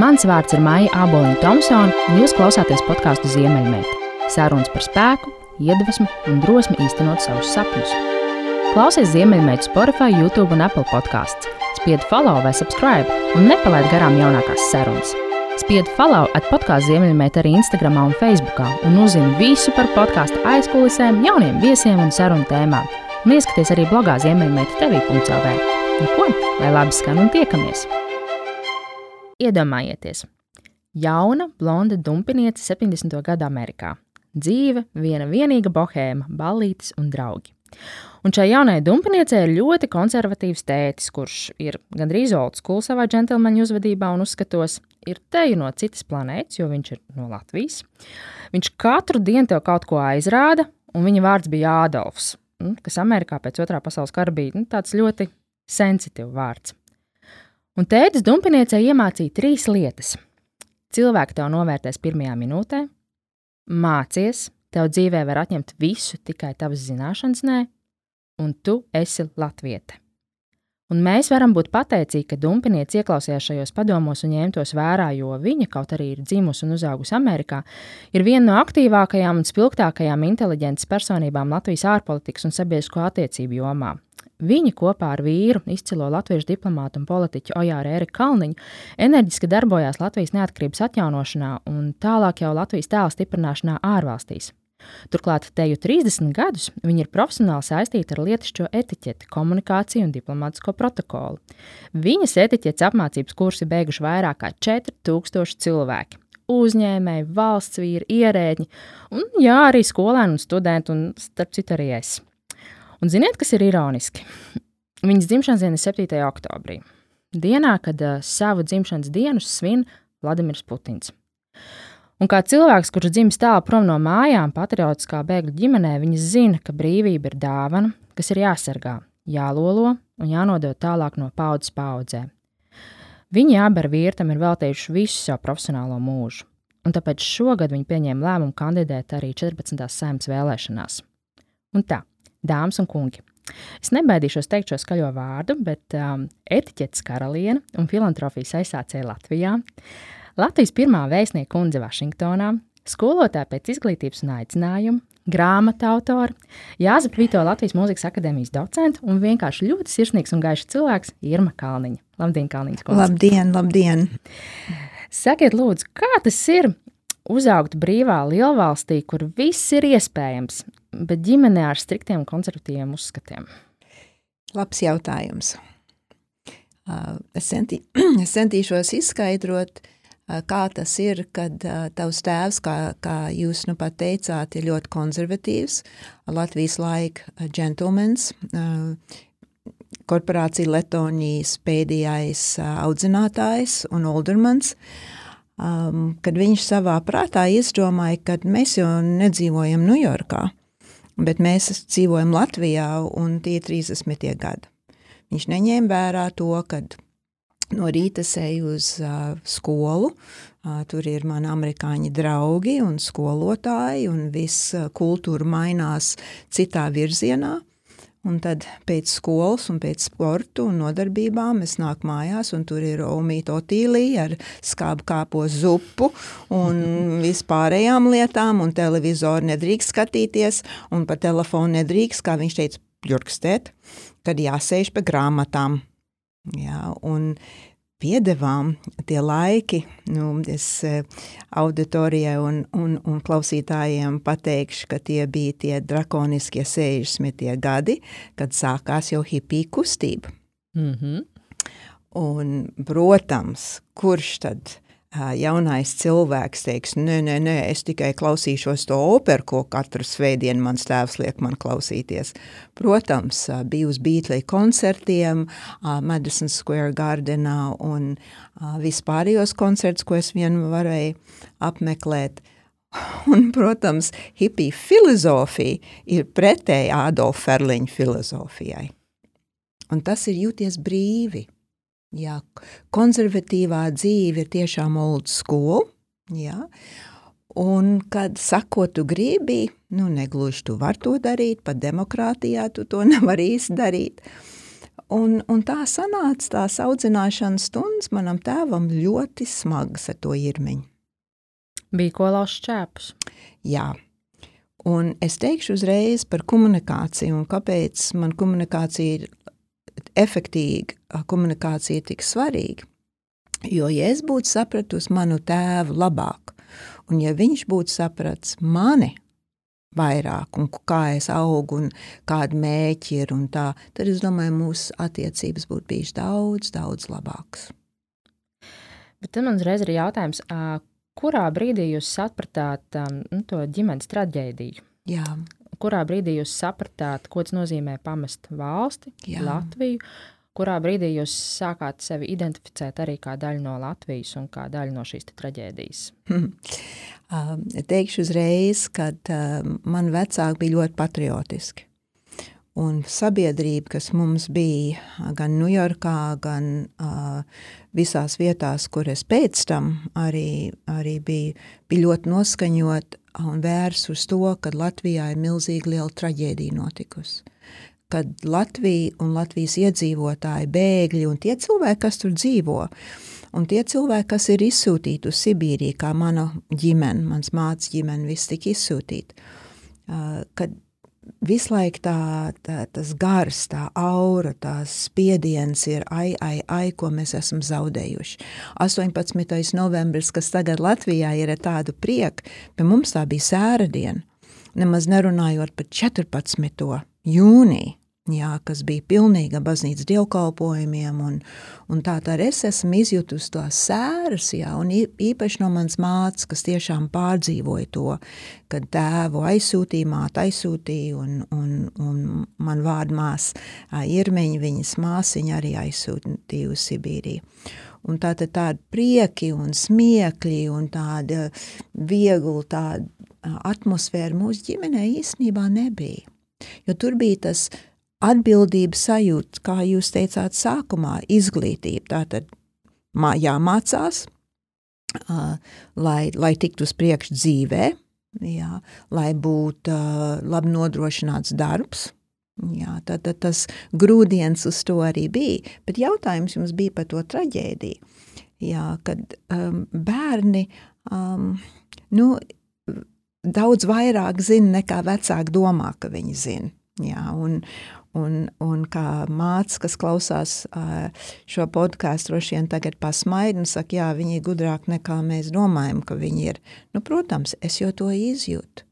Mans vārds ir Maija Aboliņa Thompsone, un jūs klausāties podkāstu Ziemeļmeita. Sarunas par spēku, iedvesmu un drosmi īstenot savus sapņus. Klausies Ziemeļmeita Spotify, YouTube un Apple podkāsts. Spied follow vai subscribe un nepalaid garām jaunākās sarunas. Spied follow at podkāstu Ziemeļmeita arī Instagram un Facebook, un uzzini visu par podkāstu aizkulisēm, jauniem viesiem un sarunu tēmām. Un ieskaties arī blogā Ziemeļmeita TV.CLV. Nu ko, lai labi skan un tiekamies! Iedomājieties, jauna, blonda dumpiniece 70. gada Amerikā. Dzīve, viena vienīga bohēma, ballītes un draugi. Un šai jaunajai dumpiniecei ir ļoti konservatīvs tētis, kurš ir gandrīz old school savā džentlmeņa uzvedībā un uzskatos, ir teju no citas planētas, jo viņš ir no Latvijas. Viņš katru dienu tev kaut ko aizrāda, un viņa vārds bija Ādolfs, nu, kas Amerikā pēc otrā pasaules kara bija nu, tāds ļoti sensitīvs vārds. Un tētis dumpiniecei iemācīja trīs lietas. Cilvēki tev novērtēs pirmajā minūtē, mācies, tev dzīvē var atņemt visu, tikai tavas zināšanas nē, un tu esi latviete. Un mēs varam būt pateicīgi, ka dumpinieci ieklausījās šajos padomos un ņēma tos vērā, jo viņa, kaut arī ir dzimusi un uzaugusi Amerikā, ir viena no aktīvākajām un spilgtākajām inteliģentas personībām Latvijas ārpolitikas un sabiedrisko attiecību jomā. Viņa kopā ar vīru, izcilo latviešu diplomātu un politiķu Ojāru Eriku Kalniņu, enerģiski darbojās Latvijas neatkarības atjaunošanā un tālāk jau Latvijas tēla stiprināšanā ārvalstīs. Turklāt teju 30 gadus viņa ir profesionāli saistīta ar lietišķo etiķeti, komunikāciju un diplomātisko protokolu. Viņas etiķetes apmācības kursi beiguši vairāk kā 4000 cilvēki uzņēmēji, valsts vīri, ierēģi, un jā, arī skolēni un studenti, un starp citu arī es. Un ziniet, kas ir ironiski? Viņas dzimšanas diena ir 7. oktobrī. Dienā, kad uh, savu dzimšanas dienu svin Vladimirs Putins. Un kā cilvēks, kurš dzimis tālu prom no mājām, patriotiskā bēgļu ģimenē, viņas zina, ka brīvība ir dāvana, kas ir jāsargā, jālolo un jānodod tālāk no paudzes paudzē. Viņi abi ar vīrtam ir veltījuši visu savu profesionālo mūžu, un tāpēc šogad viņi pieņēma lēmumu kandidēt arī 14. saimnes vēlēšanās. Un tā, dāmas un kungi. Es nebaidīšos teikt šo skaļo vārdu, bet um, etiķetes karaliene un filantropijas aizsācēja Latvijā, Latvijas pirmā vēstnieka kundze Vašingtonā, skolotāja pēc izglītības un aicinājuma, grāmatu autora, Jāzep Vito Latvijas Mūzikas akadēmijas docents un vienkārši ļoti sirsnīgs un gaišs cilvēks Irma Kalniņa. Labdien, Kalniņas kundze! Labdien, labdien! Sakiet, lūdzu, kā tas ir uzaugt brīvā lielvalstī, kur viss ir iespējams, bet ģimenē ar striktiem konservatīviem uzskatiem? Labs jautājums. Es, centī, es centīšos izskaidrot, kā tas ir, kad tavs tēvs, kā, kā jūs nu pat teicāt, ir ļoti konservatīvs, Latvijas laika džentlmenis, korporācija Letonijas pēdējais audzinātājs un oldermans, um, kad viņš savā prātā izdomāja, ka mēs jau nedzīvojam Ņujorkā, bet mēs dzīvojam Latvijā un tie 30. gadi. Viņš neņēma vērā to, ka no rīta eju uz uh, skolu, uh, tur ir mani amerikāņi draugi un skolotāji, un viss uh, kultūra mainās citā virzienā. Un tad pēc skolas un pēc sporta un nodarbībām es nāku mājās, un tur ir omīta otīlija ar skābu kāpo zupu un vispārējām lietām, un televizoru nedrīkst skatīties, un pa telefonu nedrīkst, kā viņš teica, jurkstēt, kad jāsēž pie grāmatām. Jā, un piedevām tie laiki, nu, es eh, auditorijai un, un, un klausītājiem pateikšu, ka tie bija tie drakoniskie 60. gadi, kad sākās jau hipija kustība. Mm -hmm. Un, protams, kurš tad jaunais cilvēks teiks, nē, nē, nē, es tikai klausīšos to operu, ko katru svētdienu mans tēvs liek man klausīties. Protams, bija uz Beatley koncertiem, Madison Square Gardenā un vispārējos koncerts, ko es vien varēju apmeklēt. Un, protams, hipija filozofija ir pretēja Ādolfa Ferliņa filozofijai. Un tas ir jūties brīvi. Jā, konservatīvā dzīve ir tiešām old school. Jā. Un, kad sako, tu gribi, nu, negluži tu vari to darīt, pat demokrātijā tu to nevari īsti darīt. Un, un tā sanāca, tās audzināšanas stundas manam tēvam ļoti smagas ar to īrmiņu. Bija ko lauzt čēpus. Jā, un es teikšu uzreiz par komunikāciju un kāpēc man komunikācija ir efektīga, komunikācija ir tik svarīga. Jo, ja es būtu sapratusi manu tēvu labāk, un ja viņš būtu sapratis mani vairāk, un kā es augu, un kāda mēķi ir, un tā, tad es domāju, mūsu attiecības būtu bijušas daudz, daudz labākas. Bet tad man uzreiz ir jautājums, kurā brīdī jūs sapratāt nu, to ģimenes traģēdiju? Jā. Kurā brīdī jūs sapratāt, ko tas nozīmē pamest valsti, Jā. Latviju? Kurā brīdī jūs sākāt sevi identificēt arī kā daļu no Latvijas un kā daļu no šīs traģēdijas? Teikšu uzreiz, ka man vecāki bija ļoti patriotiski. Un sabiedrība, kas mums bija gan Ņujorkā, gan uh, visās vietās, kur es pēc tam arī, arī biju, bija ļoti noskaņot un vērs uz to, ka Latvijā ir milzīgi liela traģēdija notikusi. Kad Latvija un Latvijas iedzīvotāji, bēgļi un tie cilvēki, kas tur dzīvo, un tie cilvēki, kas ir izsūtīti uz Sibīriju, kā mana ģimene, mans mātes ģimene, viss tika izsūtīti, kad visu laiku tā, tā, tas gars, tā aura, tās spiediens ir ai, ai, ai, ko mēs esam zaudējuši. 18. novembris, kas tagad Latvijā ir ar tādu prieku, pie mums tā bija sēra diena, nemaz nerunājot par 14. jūniju jā, kas bija pilnīga baznīcas dievkalpojumiem, un, un tā tā es esmu izjutusi tās sēras, jā, un īpaši no manas mācas, kas tiešām pārdzīvoja to, kad tēvu aizsūtīja, māte aizsūtīja, un, un, un man vārdmās Irmeņa, viņas māsiņa arī aizsūtīja uz Sibīriju. Un tā tad tāda prieki un smiekļi un tāda viegla tāda atmosfēra mūsu ģimenē īstenībā nebija. Jo tur bija tas atbildības sajūta, kā jūs teicāt sākumā, izglītība. Tātad mā, jāmācās, uh, lai, lai tiktu uz priekšu dzīvē, jā, lai būtu uh, labi nodrošināts darbs. Jā, tad, tad tas grūdienis uz to arī bija. Bet jautājums jums bija par to traģēdiju. Jā, kad um, bērni um, nu, daudz vairāk zina nekā vecāki domā, ka viņi zina. Jā, un, Un, un kā māca, kas klausās šo podkāstu, droši vien tagad pasmaida un saka, jā, viņi ir gudrāki nekā mēs domājam, ka viņi ir. Nu, protams, es jau to izjūtu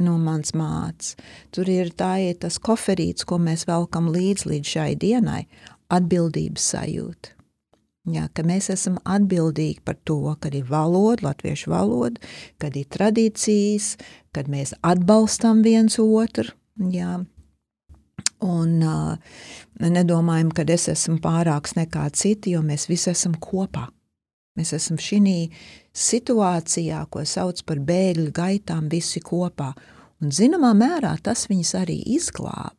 no mans mācības. Tur ir tā, ir tas koferīts, ko mēs velkam līdz, līdz šai dienai, atbildības sajūta. Jā, ka mēs esam atbildīgi par to, kad ir valoda, latviešu valoda, kad ir tradīcijas, kad mēs atbalstam viens otru. Jā, Un uh, nedomājam, ka es esmu pārāks nekā citi, jo mēs visi esam kopā. Mēs esam šī situācijā, ko sauc par bēgļu gaitām, visi kopā. Un zināmā mērā tas viņus arī izglāb.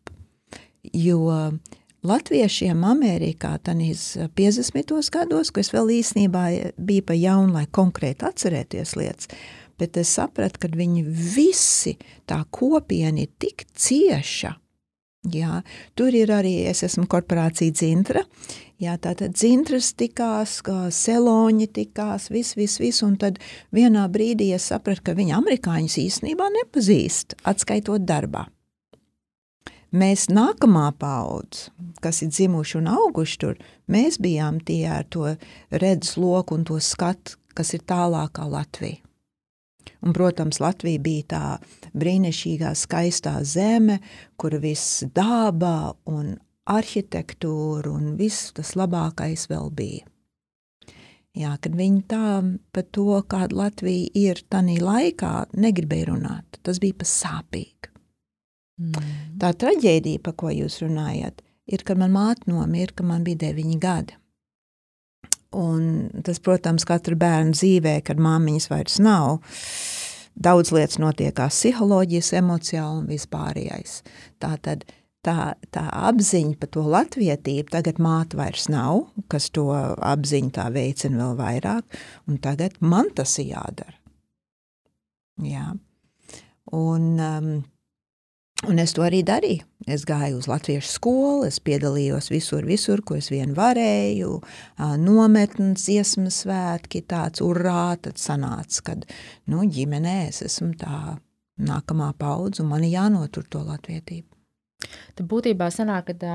Jo latviešiem Amerikā, tanīs 50. gados, ko es vēl īstenībā biju pa jaunu, lai konkrēti atcerēties lietas, bet es sapratu, ka viņi visi, tā kopiena ir tik cieša, Jā, tur ir arī, es esmu korporācija Dzintra, jā, tātad Dzintras tikās, kā Seloņi tikās, viss, viss, viss, un tad vienā brīdī es sapratu, ka viņa amerikāņus īstenībā nepazīst, atskaitot darbā. Mēs nākamā paudze, kas ir dzimuši un auguši tur, mēs bijām tie ar to redzes loku un to skatu, kas ir tālākā Latvija. Un, protams, Latvija bija tā brīnišķīgā, skaistā zeme, kur viss dābā un arhitektūra un viss tas labākais vēl bija. Jā, kad viņi tā par to, kāda Latvija ir tanī laikā, negribēja runāt. Tas bija pa sāpīgi. Mm. Tā traģēdija, pa ko jūs runājat, ir, kad man māte nomira, kad man bija deviņi gadi. Un tas, protams, katra bērna dzīvē, kad māmiņas vairs nav, daudz lietas notiekās psiholoģijas, emocionāli un vispārējais. Tā tad tā, tā apziņa par to latvietību, tagad māte vairs nav, kas to apziņu tā veicina vēl vairāk, un tagad man tas jādara. Jā. Un, um, Un es to arī darīju. Es gāju uz latviešu skolu, es piedalījos visur, visur, ko es vien varēju, nometnes, dziesmas svētki, tāds urā, tad sanāca, kad, nu, ģimenē es esmu tā nākamā paudze un man jānotur to latvietību. Tad būtībā sanāk, ka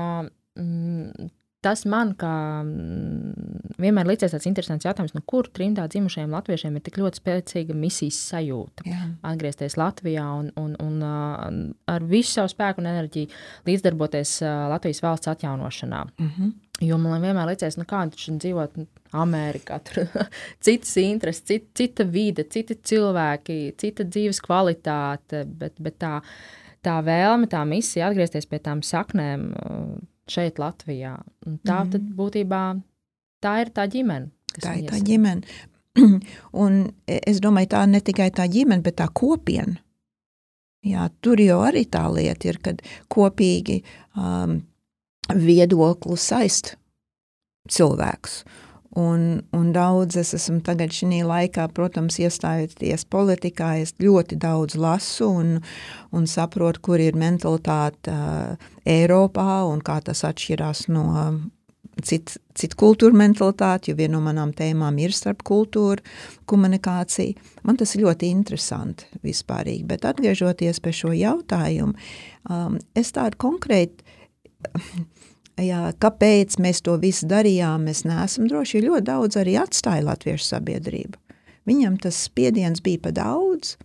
mm, tas man kā mm, vienmēr liekas tāds interesants jautājums, no kur trimdā dzimušajiem latviešiem ir tik ļoti spēcīga misijas sajūta. Jā. Atgriezties Latvijā un, un, un ar visu savu spēku un enerģiju līdzdarboties Latvijas valsts atjaunošanā. Mm -hmm. Jo man vienmēr liekas, nu kā viņš dzīvot Amerikā, tur citas intereses, cita, cita vide, citi cilvēki, cita dzīves kvalitāte, bet, bet tā, tā vēlme, tā misija atgriezties pie tām saknēm. Uh, šeit, Latvijā. Un tā mm. tad būtībā tā ir tā ģimene. Tā ir tā ģimene. Un es domāju, tā ne tikai tā ģimene, bet tā kopiena. Jā, tur jau arī tā lieta ir, kad kopīgi um, viedokli saist cilvēkus. Un, un daudz es esmu tagad šī laikā, protams, iestājoties politikā, es ļoti daudz lasu un, un saprotu, kur ir mentalitāte uh, Eiropā un kā tas atšķirās no citu cit kultūru mentalitāti, jo viena no manām tēmām ir starp kultūru komunikācija. Man tas ir ļoti interesanti vispārīgi, bet atgriežoties pie šo jautājumu, um, es tādu konkrēti jā, kāpēc mēs to visu darījām, mēs neesam droši, ļoti daudz arī atstāja latviešu sabiedrību. Viņam tas spiediens bija pa daudz,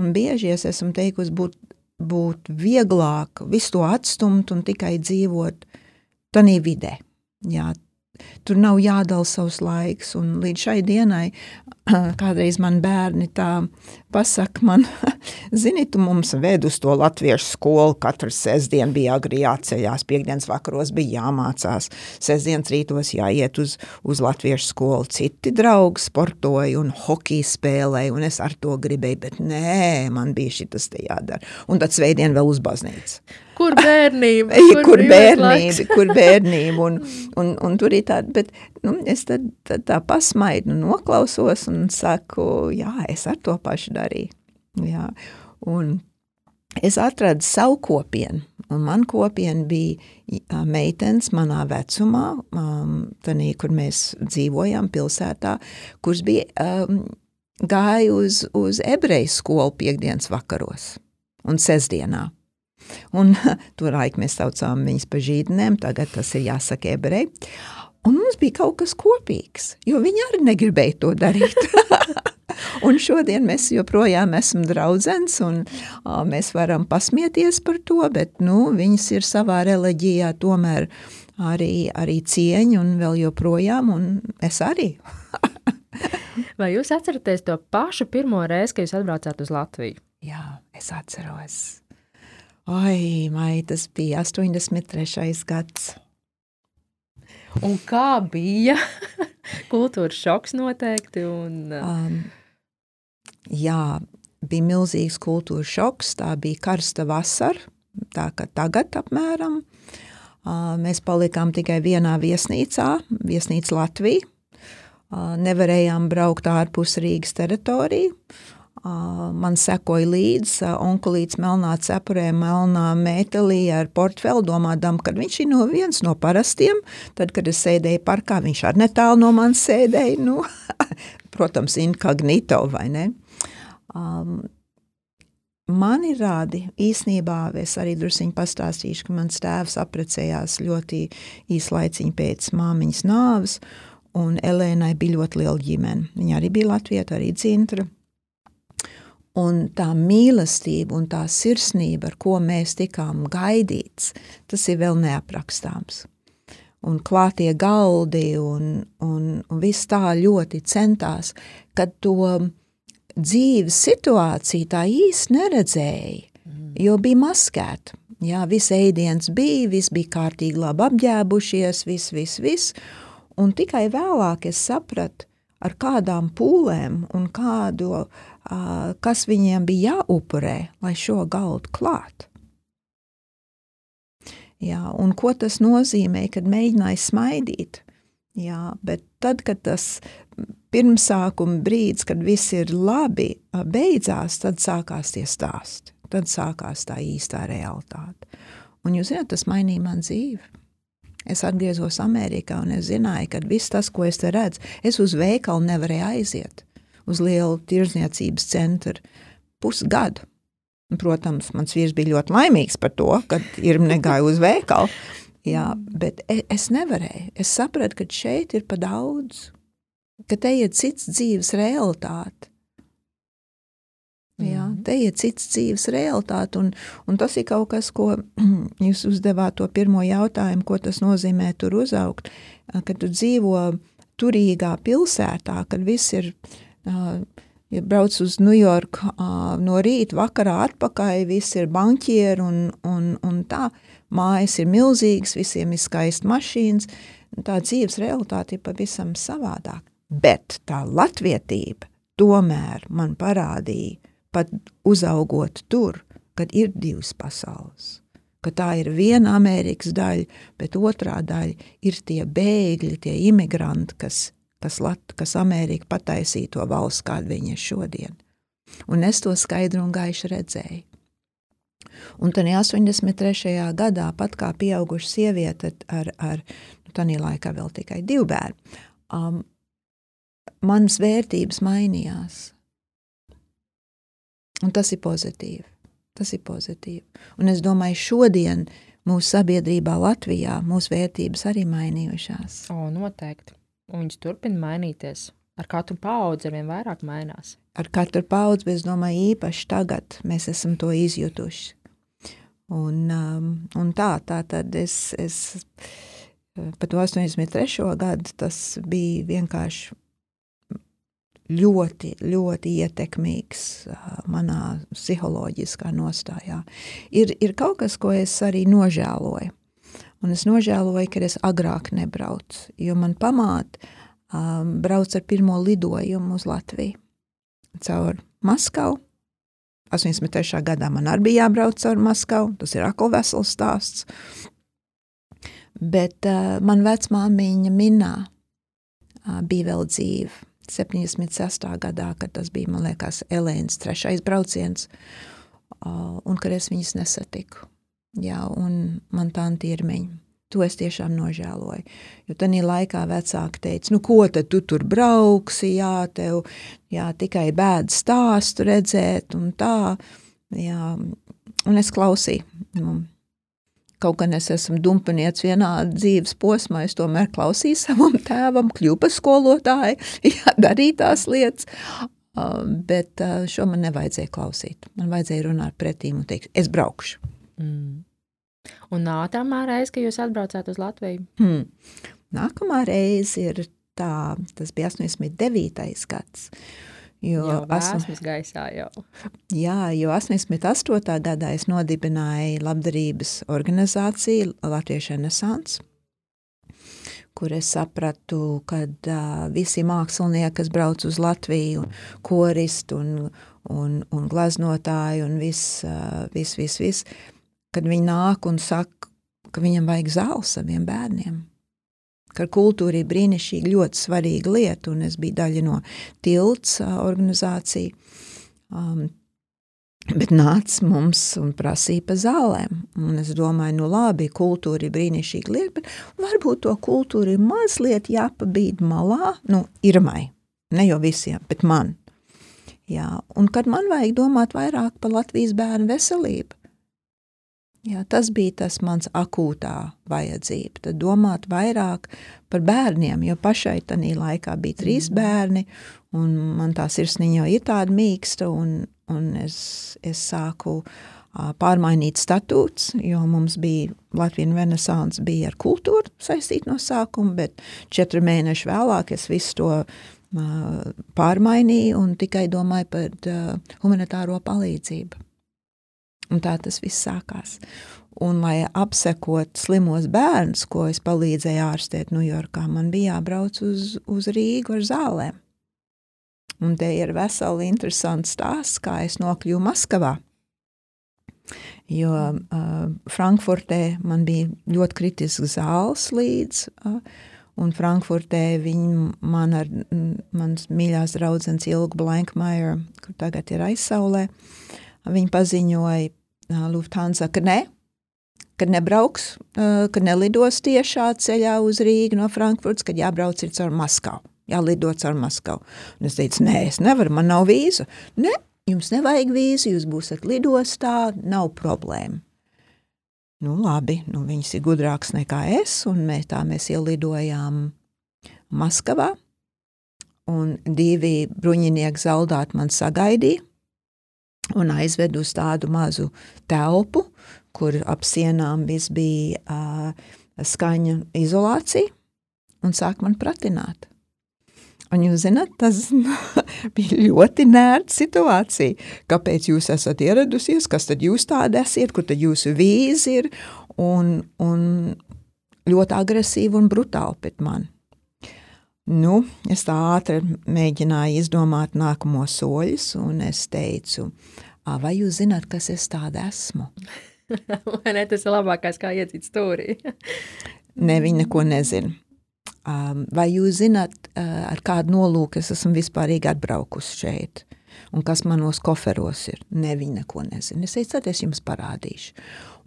un bieži es esmu teikusi, būtu būt vieglāk visu to atstumt un tikai dzīvot tanī vidē. Jā, tur nav jādala savs laiks, un līdz šai dienai kādreiz man bērni tā pasaka man, zini, tu mums ved uz to latviešu skolu, katru sestdienu bija agri jāceļās, piekdienas vakaros bija jāmācās, sestdienas rītos jāiet uz, uz latviešu skolu, citi draugi sportoja un hokeju spēlēja, un es ar to gribēju, bet nē, man bija šitas te jādara, un tad sveidien vēl uz baznīcu. Kur bērnība? Kur, kur bērnība, kur bērnība, un, un, un tur ir tāda, bet nu, es tad, tad tā pasmaidu, noklausos un saku, jā, es ar to pašu darīju. Jā, un es atradu savu kopienu, un man kopiena bija meitenes manā vecumā, um, tanī, kur mēs dzīvojām pilsētā, kuras bija um, gāja uz, uz ebreju skolu piekdienas vakaros un sestdienā. Un tur laik mēs saucām viņas par žīdnēm, tagad tas ir jāsaka ebreji. Un mums bija kaut kas kopīgs, jo viņi arī negribēja to darīt. un šodien mēs joprojām esam draudzens, un a, mēs varam pasmieties par to, bet nu, viņas ir savā reliģijā tomēr arī, arī cieņa un vēl joprojām, un es arī. Vai jūs atceraties to pašu pirmo reizi, kad jūs atbraucāt uz Latviju? Jā, es atceros. Oi, mai, tas bija 83. gads. Un kā bija? Kultūras šoks noteikti. Un, um, jā, bija milzīgs kultūras šoks. Tā bija karsta vasara, tā kā tagad apmēram. Uh, mēs palikām tikai vienā viesnīcā, viesnīca Latvija. Uh, nevarējām braukt ārpus Rīgas teritoriju. Man sekoja līdzi onkulīts melnā cepurē, melnā metālī ar portfeli, domādam, ka viņš ir no viens no parastiem. Tad, kad es sēdēju parkā, viņš ar netālu no manis sēdēja, nu, protams, inkognito vai ne. Um, Mani rādi īsnībā, es arī druskuļi pastāstīšu, ka mans tēvs apprecējās ļoti īslaiciņi pēc māmiņas nāves, un Elēnai bija ļoti liela ģimene. Viņa arī bija Latvija, arī Cintra. Un tā mīlestība un tā sirsnība, ar ko mēs tikām gaidīts, tas ir vēl neaprakstāms. Un klātie galdi un, un, un viss tā ļoti centās, kad to dzīves situāciju tā īsti neredzēja, jo bija maskēta. Jā, viss ēdiens bija, viss bija kārtīgi labi apģēbušies, viss, viss, viss. Un tikai vēlāk es sapratu, ar kādām pūlēm un kādu uh, kas viņiem bija jāupurē, lai šo galdu klāt. Jā, un ko tas nozīmē, kad mēģināja smaidīt? Jā, bet tad, kad tas pirmsākuma brīdis, kad viss ir labi, beidzās, tad sākās tie stāsti. tad sākās tā īstā realitāte. Un jūs zināt, tas mainīja man dzīvi. Es atgriezos Amerikā, un es zināju, ka viss tas, ko es te redzu, es uz veikalu nevarēju aiziet, uz lielu tirzniecības centru pusgadu. Protams, mans vīrs bija ļoti laimīgs par to, ka ir negāja uz veikalu. Jā, bet e, es nevarēju. Es sapratu, ka šeit ir pa daudz, ka te ir cits dzīves realitāte. Jā, mhm. te ir cits dzīves realitāte, un, un tas ir kaut kas, ko jūs uzdevāt to pirmo jautājumu, ko tas nozīmē tur uzaugt, kad tu dzīvo turīgā pilsētā, kad viss ir, ja brauc uz New York no rīta, vakarā atpakaļ, viss ir banķieri un, un, un tā, mājas ir milzīgas, visiem ir skaisti mašīnas, tā dzīves realitāte ir pavisam savādāk. Bet tā latvietība tomēr man parādīja, pat uzaugot tur, kad ir divas pasaules. Ka tā ir viena Amerikas daļa, bet otrā daļa ir tie bēgļi, tie imigranti, kas, kas, Lat, kas Amerika pataisīja to valsts, kāda viņa ir šodien. Un es to skaidru un gaišu redzēju. Un tad 83. gadā, pat kā pieauguša sieviete ar, ar nu, tādā laikā vēl tikai divu bērnu, um, manas vērtības mainījās. Un tas ir pozitīvi. Tas ir pozitīvi. Un es domāju, šodien mūsu sabiedrībā, Latvijā, mūsu vērtības arī mainījušās. O, noteikti. Un viņas turpina mainīties. Ar katru paudzi ar vien vairāk mainās. Ar katru paudzi, bet es domāju, īpaši tagad mēs esam to izjutuši. Un, um, un tā, tā tad es, es pa to 83. gadu tas bija vienkārši ļoti, ļoti ietekmīgs manā psiholoģiskā nostājā. Ir, ir kaut kas, ko es arī nožēloju. Un es nožēloju, ka es agrāk nebraucu, jo man pamāta um, brauc ar pirmo lidojumu uz Latviju caur Maskavu. 83. gadā man arī bija jābrauc caur Maskavu, tas ir atkal vesels stāsts. Bet uh, man vecmāmiņa minā uh, bija vēl dzīva 76. gadā, kad tas bija, man liekas, Elēnas trešais brauciens, un kad es viņas nesatiku. Jā, un man tā tirmiņa. To es tiešām nožēloju. Jo tajā laikā vecāki teica, nu, ko tad tu tur brauksi, jā, tev jā, tikai bēdu stāstu redzēt, un tā. Jā, un es klausīju. Nu, Kaut gan es esmu dumpinieks vienā dzīves posmā, es tomēr klausīju savam tēvam, kļuvu par skolotāju, jā, darīju tās lietas. Bet šo man nevajadzēja klausīt. Man vajadzēja runāt pretīm un teikt, es braukšu. Mm. Un nākamā reize, kad jūs atbraucāt uz Latviju? Hmm. Nākamā reize ir tā, tas bija 89. gads. Jo jau esmu gaisā jau. Jā, jo 88. gadā es nodibināju labdarības organizāciju Latviešu Renesans, kur es sapratu, ka uh, visi mākslinieki, kas brauc uz Latviju, koristi un, un, un glaznotāji un viss, uh, vis, vis, vis, kad viņi nāk un saka, ka viņam vajag zāli saviem bērniem ka kultūra ir brīnišķīga, ļoti svarīga lieta, un es biju daļa no tilts organizācija. Um, Bet nāca mums un prasīja par zālēm. Un es domāju, nu labi, kultūra ir brīnišķīga lieta, bet varbūt to kultūru ir mazliet jāpabīd malā, nu, irmai, ne jau visiem, bet man. Jā, un kad man vajag domāt vairāk par Latvijas bērnu veselību, Jā, tas bija tas mans akūtā vajadzība. Tad domāt vairāk par bērniem, jo pašai tajā laikā bija trīs mm. bērni, un man tā sirsniņa jau ir tāda mīksta, un, un es, es sāku uh, pārmainīt statūts, jo mums bija Latvijas renesans bija ar kultūru saistīta no sākuma, bet četri mēneši vēlāk es visu to uh, pārmainīju un tikai domāju par uh, humanitāro palīdzību. Un tā tas viss sākās. Un, lai apsekot slimos bērnus, ko es palīdzēju ārstēt Ņujorkā, man bija jābrauc uz, uz Rīgu ar zālēm. Un te ir veseli interesants stāsts, kā es nokļuvu Maskavā. Jo uh, Frankfurtē man bija ļoti kritisks zāles līdz, uh, un Frankfurtē viņi man ar mans mīļās draudzenes Ilgu Blankmajer, kur tagad ir aizsaulē, Viņi paziņoja Lufthansa, ka ne, kad nebrauks, kad nelidos tiešā ceļā uz Rīgu no Frankfurts, kad jābrauc ir caur Maskavu, jālido caur Maskavu. Un es teicu, nē, es nevaru, man nav vīzu. Ne, jums nevajag vīzu, jūs būsiet lidostā, nav problēma. Nu, labi, nu, viņas ir gudrākas nekā es, un mēs tā mēs ielidojām Maskavā, un divi bruņinieki zaldāti man sagaidīja, un aizved uz tādu mazu telpu, kur ap sienām viss bija uh, skaņa izolācija, un sāk man pratināt. Un jūs zināt, tas bija ļoti nērta situācija. Kāpēc jūs esat ieradusies, kas tad jūs tāda esiet, kur tad jūsu vīzi ir, un, un ļoti agresīvi un brutāli pret mani. Nu, es tā ātri mēģināju izdomāt nākamo soļus, un es teicu, vai jūs zināt, kas es tāda esmu? Vai ne tas ir labākais, kā iedzīt stūrī? ne, viņi neko nezina. Vai jūs zināt, ar kādu nolūku es esmu vispārīgi atbraukusi šeit? Un kas manos koferos ir? Ne, viņi neko nezina. Es teicu, tad es jums parādīšu.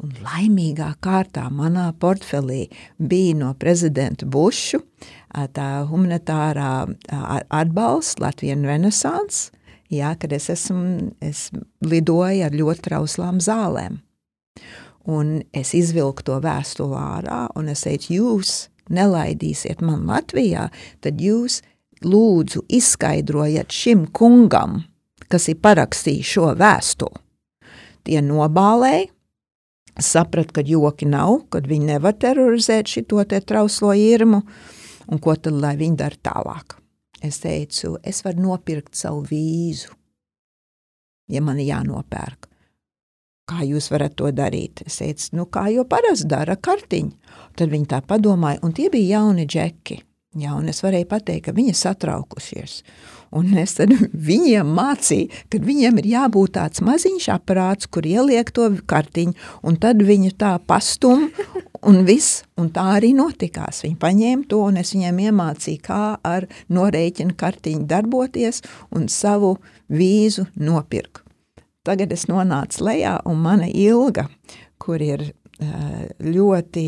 Un laimīgā kārtā manā portfelī bija no prezidenta Bušu tā humanitārā atbalsts Latvijas renesans, jā, kad es esmu, es lidoju ar ļoti trauslām zālēm. Un es izvilku to vēstuli ārā, un es teicu, jūs nelaidīsiet man Latvijā, tad jūs lūdzu izskaidrojiet šim kungam, kas ir parakstījis šo vēstuli. Tie nobālēja, saprat, ka joki nav, kad viņi nevar terorizēt šito te trauslo irmu, un ko tad lai viņi dara tālāk. Es teicu, es varu nopirkt savu vīzu, ja man ir jānopērk. Kā jūs varat to darīt? Es teicu, nu, kā jau parasti dara kartiņu. Tad viņi tā padomāja, un tie bija jauni džeki. Jā, un es varēju pateikt, ka viņi ir satraukušies. Un es viņiem mācīju, ka viņiem ir jābūt tāds maziņš aparāts, kur ieliek to kartiņu, un tad viņi tā pastum, un viss, un tā arī notikās. Viņi paņēma to, un es viņiem iemācīju, kā ar norēķinu kartiņu darboties un savu vīzu nopirku. Tagad es nonācu lejā, un mana ilga, kur ir ļoti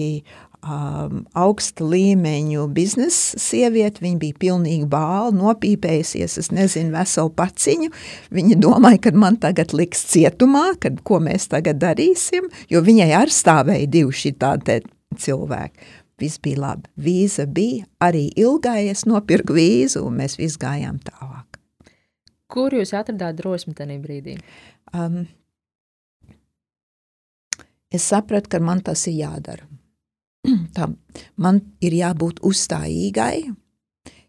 um, augsta līmeņu biznesa sieviete. Viņa bija pilnīgi bāla, nopīpējusies, es nezinu, veselu paciņu. Viņa domāja, ka man tagad liks cietumā, kad ko mēs tagad darīsim, jo viņai ar stāvēja divi šī tādi cilvēki. Viss bija labi. Vīza bija arī ilgai, es nopirku vīzu, un mēs visi gājām tālāk. Kur jūs atradāt drosmi tajā brīdī? Um, es sapratu, ka man tas ir jādara. Tā, man ir jābūt uzstājīgai,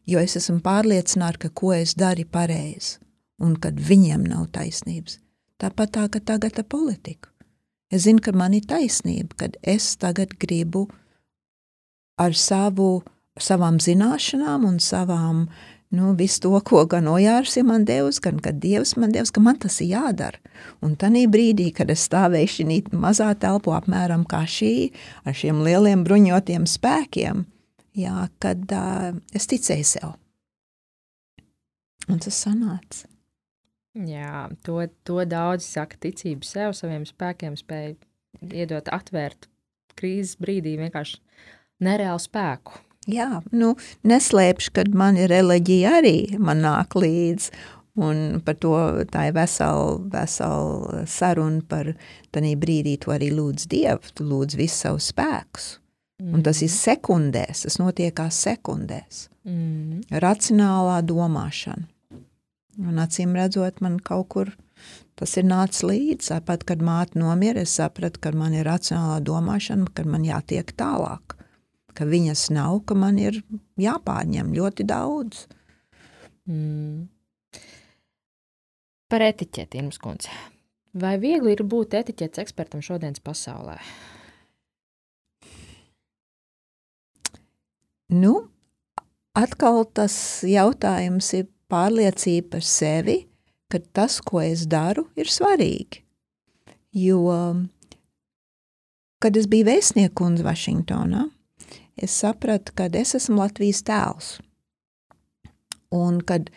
jo es esmu pārliecināta, ka ko es daru pareizi, un kad viņiem nav taisnības. Tāpat tā, ka tagad ir politika. Es zinu, ka man ir taisnība, kad es tagad gribu ar savu, savām zināšanām un savām nu, visu to, ko gan Ojārs ir man devis, gan kad Dievs man devis, ka man tas ir jādara. Un tanī brīdī, kad es stāvēju šī mazā telpu apmēram kā šī, ar šiem lieliem bruņotiem spēkiem, jā, kad uh, es ticēju sev. Un tas sanāca. Jā, to, to daudz saka ticību sev, saviem spēkiem spēj iedot atvērt krīzes brīdī vienkārši nereālu spēku Jā, nu, neslēpšu, kad man ir reliģija arī man nāk līdzi. Un par to tā ir vesela, vesela saruna par tādā brīdī, tu arī lūdz Dievu, tu lūdz visu savus spēkus. Mm. Un tas ir mhm. sekundēs, tas notiekās sekundēs. Mm. Racionālā domāšana. Un acīm redzot, man kaut kur tas ir nācis līdzi. Tāpat, kad māte nomira, es sapratu, ka man ir racionālā domāšana, ka man jātiek tālāk ka viņas nav, ka man ir jāpārņem ļoti daudz. Mm. Par etiķeti, Irmas kundze. Vai viegli ir būt etiķetes ekspertam šodienas pasaulē? Nu, atkal tas jautājums ir pārliecība par sevi, ka tas, ko es daru, ir svarīgi. Jo, kad es biju vēstnieku un Vašingtonā, es sapratu, ka es esmu Latvijas tēls. Un kad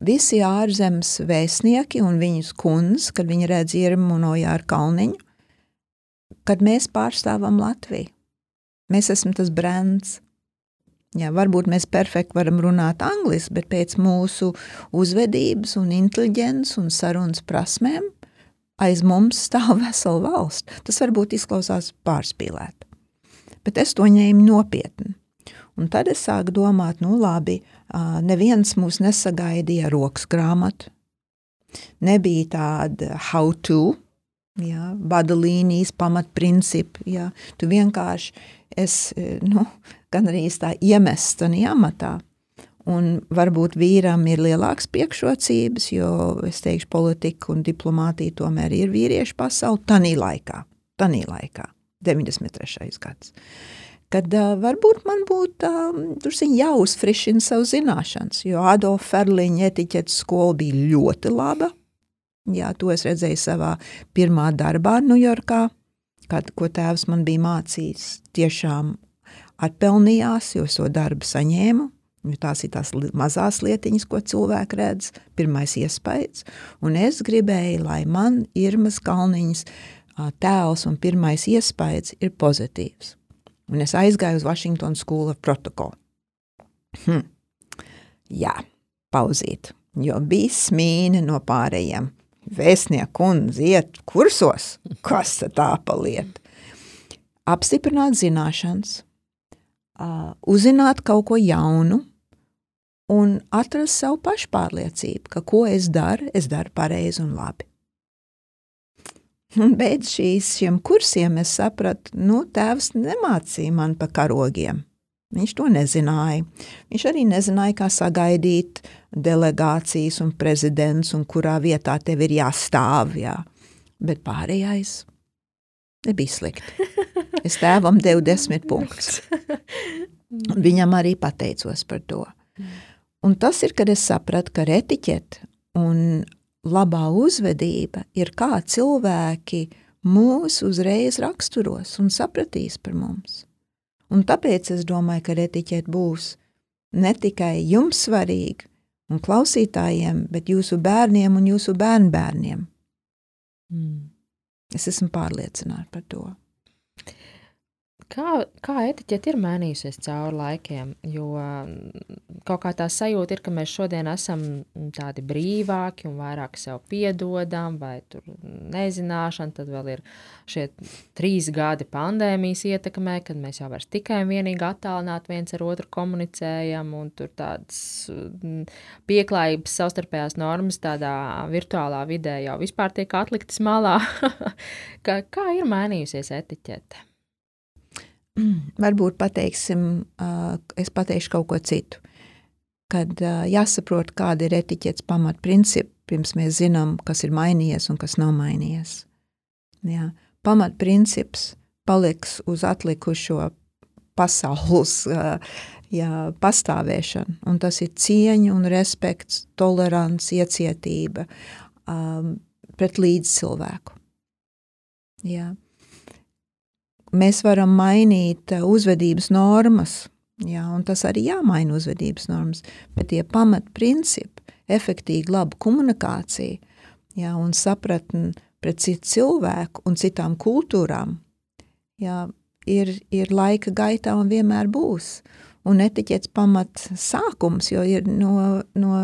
visi ārzemes vēstnieki un viņus kundzes, kad viņi redz Irmu no Jāra Kalniņu, kad mēs pārstāvam Latviju. Mēs esam tas brands. Jā, varbūt mēs perfekti varam runāt angliski, bet pēc mūsu uzvedības un inteliģences un sarunas prasmēm aiz mums stāv vesela valsts. Tas varbūt izklausās pārspīlēt, bet es to ņēmu nopietni. Un tad es sāku domāt, nu labi, neviens mūs nesagaidīja rokas grāmatu, nebija tāda how to, jā, vadalīnijas, pamatprincipi, jā. tu vienkārši es, nu, gan arī tā iemests un amatā. Un varbūt vīram ir lielāks priekšrocības, jo es teikšu, politika un diplomātija tomēr ir vīriešu pasauli tanī laikā, tanī laikā, 93. gads kad uh, varbūt man būtu uh, jāuzfrišina savu zināšanas, jo Adolfa Ferliņa etiķetes skola bija ļoti laba. Jā, to es redzēju savā pirmā darbā Ņujorkā, kad, ko tēvs man bija mācījis. Tiešām atpelnījās, jo es to darbu saņēmu. Tās ir tās mazās lietiņas, ko cilvēki redz, pirmais iespējas. Un es gribēju, lai man Irmas Kalniņas tēls un pirmais iespējas ir pozitīvs un es aizgāju uz Washington School of Protocol. Hm. Jā, pauzīt, jo bija smīni no pārējiem. Vēstnieku un ziet kursos, kas tā paliet. Apstiprināt zināšanas, uzzināt kaut ko jaunu un atrast savu pašpārliecību, ka ko es daru, es daru pareizi un labi. Un beidz šīs, šiem kursiem es sapratu, nu, tēvs nemācīja man pa karogiem. Viņš to nezināja. Viņš arī nezināja, kā sagaidīt delegācijas un prezidents un kurā vietā tev ir jāstāv. Jā. Bet pārējais nebija slikti. Es tēvam devu desmit punktus. Un viņam arī pateicos par to. Un tas ir, kad es sapratu, ka etiķete un labā uzvedība ir kā cilvēki mūs uzreiz raksturos un sapratīs par mums. Un tāpēc es domāju, ka etiķete būs ne tikai jums svarīga un klausītājiem, bet jūsu bērniem un jūsu bērnbērniem. Mm. Es esmu pārliecināta par to. Kā, kā etiķete ir mainījusies cauri laikiem? Jo mm, kaut kā tā sajūta ir, ka mēs šodien esam tādi brīvāki un vairāk sev piedodam, vai tur nezināšana. Tad vēl ir šie trīs gadi pandēmijas ietekmē, kad mēs jau vairs tikai un vienīgi attālināti viens ar otru komunicējam, un tur tādas mm, pieklājības savstarpējās normas tādā virtuālā vidē jau vispār tiek atliktas malā. kā, kā ir mainījusies etiķete? varbūt pateiksim, es pateikšu kaut ko citu. Kad jāsaprot, kāda ir etiķetes pamatprincipi, pirms mēs zinām, kas ir mainījies un kas nav mainījies. Jā. Pamatprincips paliks uz atlikušo pasaules jā, pastāvēšanu, un tas ir cieņa un respekts, tolerants, iecietība um, pret līdzcilvēku. Jā mēs varam mainīt eh, uzvedības normas, jā, un tas arī jāmaina uzvedības normas, bet tie pamatprincipi, efektīva laba komunikācija jā, un sapratni pret citu cilvēku un citām kultūrām, jā, ir, ir laika gaitā un vienmēr būs. Un etiķets pamat sākums, jo ir no, no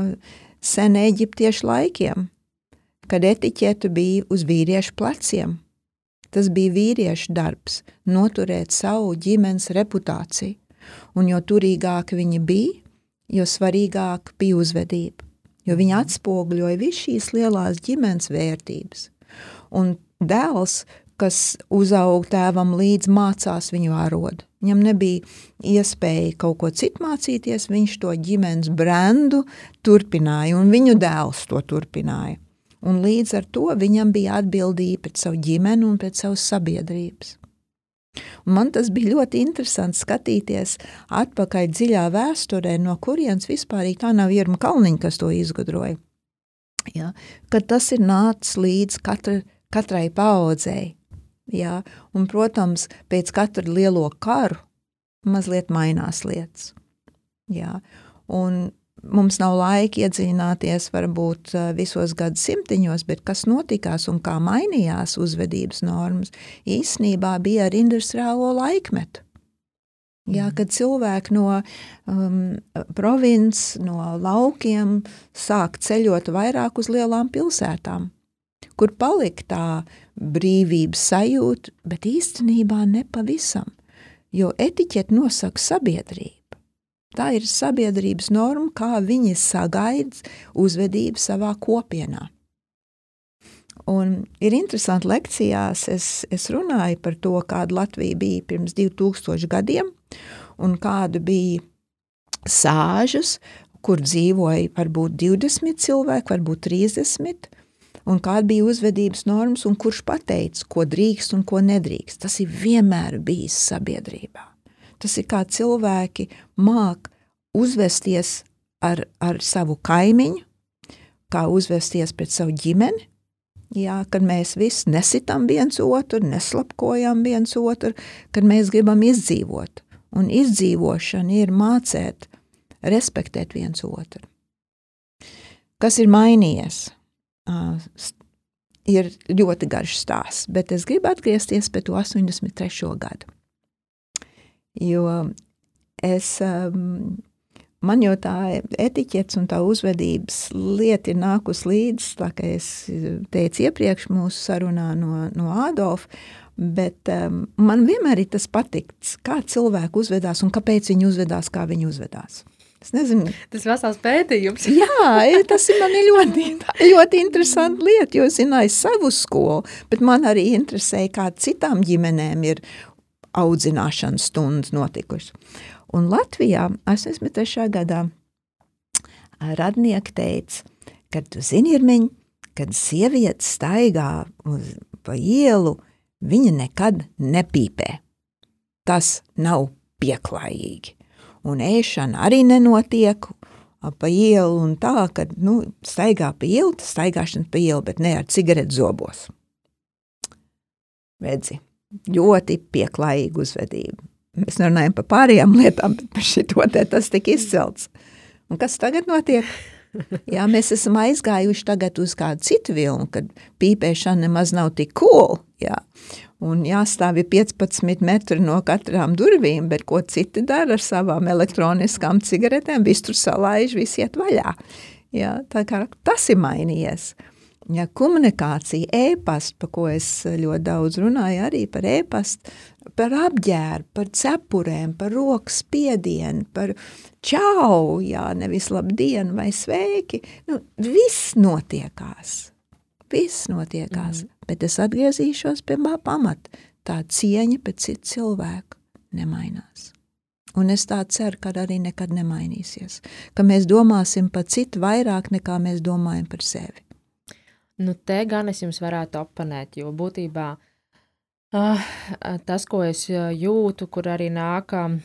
sen eģiptiešu laikiem, kad etiķetu bija uz vīriešu pleciem – Tas bija vīriešu darbs – noturēt savu ģimenes reputāciju, un jo turīgāki viņi bija, jo svarīgāk bija uzvedība, jo viņi atspoguļoja visu šīs lielās ģimenes vērtības. Un dēls, kas uzaug tēvam līdz mācās viņu ārodu. Viņam nebija iespēja kaut ko citu mācīties, viņš to ģimenes brendu turpināja, un viņu dēls to turpināja un līdz ar to viņam bija atbildība pret savu ģimeni un pret savas sabiedrības. Un man tas bija ļoti interesanti skatīties atpakaļ dziļā vēsturē, no kurienes vispār tā nav Irma Kalniņa, kas to izgudroja. Ja, kad tas ir nācis līdz katra, katrai paudzei. Ja, un, protams, pēc katra lielo karu mazliet mainās lietas. Ja, un mums nav laika iedzināties varbūt visos gadsimtiņos, bet kas notikās un kā mainījās uzvedības normas, īsnībā bija ar industriālo laikmetu. Jā, mm. kad cilvēki no um, provinces, no laukiem sāk ceļot vairāk uz lielām pilsētām, kur palika tā brīvības sajūta, bet īstenībā nepavisam, jo etiķeti nosaka sabiedrība. Tā ir sabiedrības norma, kā viņi sagaida uzvedību savā kopienā. Un ir interesanti, lekcijās es, es runāju par to, kāda Latvija bija pirms 2000 gadiem, un kāda bija sāžas, kur dzīvoja varbūt 20 cilvēki, varbūt 30, un kāda bija uzvedības normas, un kurš pateica, ko drīkst un ko nedrīkst. Tas ir vienmēr bijis sabiedrībā. Tas ir kā cilvēki māk uzvesties ar, ar savu kaimiņu, kā uzvesties pret savu ģimeni, jā, kad mēs visi nesitam viens otru, neslapkojam viens otru, kad mēs gribam izdzīvot. Un izdzīvošana ir mācēt, respektēt viens otru. Kas ir mainījies? Ir ļoti garš stāsts, bet es gribu atgriezties pie to 83. gadu jo es, um, man jau tā etiķets un tā uzvedības lieta ir nākus līdz, tā kā es teicu iepriekš mūsu sarunā no, no Ādolfa, bet um, man vienmēr ir tas patikts, kā cilvēki uzvedās un kāpēc viņi uzvedās, kā viņi uzvedās. Es nezinu. Tas vesels pētījums. Jā, tas ir man ļoti, ļoti interesanti lieta, jo zināju savu skolu, bet man arī interesēja, kā citām ģimenēm ir audzināšanas stundas notikušas. Un Latvijā 83. gadā radnieki teica, ka tu zini, Irmiņ, kad sieviete staigā uz, pa ielu, viņa nekad nepīpē. Tas nav pieklājīgi. Un ēšana arī nenotiek pa ielu un tā, ka, nu, staigā pa ielu, tas staigāšana pa ielu, bet ne ar cigaretu zobos. Redzi, ļoti pieklājīga uzvedība. Mēs runājam par pārējām lietām, bet par šito te tas tika izcelts. Un kas tagad notiek? Jā, mēs esam aizgājuši tagad uz kādu citu vilnu, kad pīpēšana nemaz nav tik cool, jā. Un jāstāv 15 metri no katrām durvīm, bet ko citi dara ar savām elektroniskām cigaretēm, visu tur salaiž, visu iet vaļā. Jā, tā kā tas ir mainījies. Ja, komunikācija, e-pasta, par ko es ļoti daudz runāju, arī par e-pastu, par apģērbu, par cepurēm, par rokas spiedienu, par čau, jā, nevis labdien vai sveiki. Nu, viss notiekās. Viss notiekās. Mm. Bet es atgriezīšos pie pamata. Tā cieņa pēc citu cilvēku nemainās. Un es tā ceru, ka arī nekad nemainīsies. Ka mēs domāsim par citu vairāk nekā mēs domājam par sevi. Nu, te gan es jums varētu oponēt, jo būtībā uh, tas, ko es jūtu, kur arī nāk uh,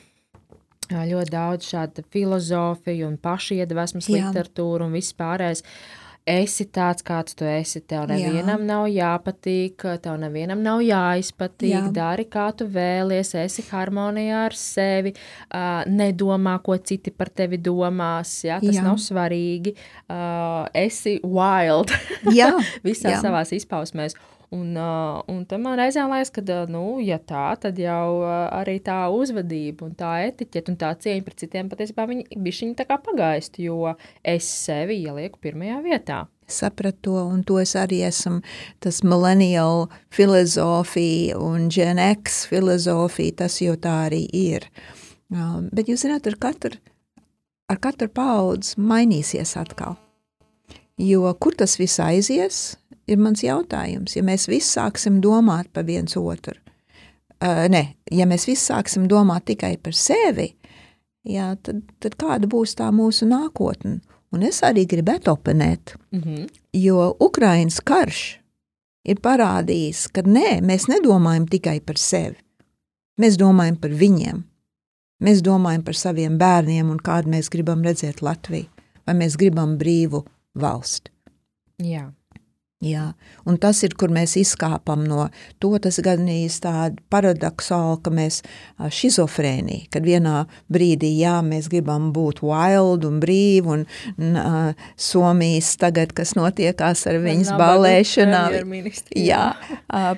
ļoti daudz šāda filozofija un pašiedvesmas literatūra un viss pārējais. Uh, esi tāds, kāds tu esi. Tev nevienam Jā. nav jāpatīk, tev nevienam nav jāizpatīk. Jā. Dari, kā tu vēlies, esi harmonijā ar sevi. Uh, nedomā, ko citi par tevi domās. Jā, tas Jā. nav svarīgi. Uh, esi wild visā savā izpausmēs. Un, uh, un tam man reizēm liekas, ka, uh, nu, ja tā, tad jau uh, arī tā uzvedība un tā etiķeta un tā cieņa pret citiem patiesībā viņi bišķiņi tā kā pagaist, jo es sevi ielieku pirmajā vietā. Sapratu to, un to es arī esmu, tas millennial filozofija un Gen X filozofija, tas jau tā arī ir. Um, bet jūs zināt, ar katru, ar katru paudzi mainīsies atkal. Jo kur tas viss aizies, ir mans jautājums. Ja mēs visi sāksim domāt par viens otru, uh, ne, ja mēs visi sāksim domāt tikai par sevi, jā, tad, tad kāda būs tā mūsu nākotne? Un es arī gribētu oponēt, mm -hmm. jo Ukrainas karš ir parādījis, ka nē, mēs nedomājam tikai par sevi. Mēs domājam par viņiem. Mēs domājam par saviem bērniem un kādu mēs gribam redzēt Latviju, vai mēs gribam brīvu valsti. Jā. Jā, un tas ir, kur mēs izkāpam no to, tas gan ir tāda paradoxāli, ka mēs šizofrēnija, kad vienā brīdī, jā, mēs gribam būt wild un brīvi, un, un uh, Somijas tagad, kas notiekās ar viņas balēšanā, jā, uh,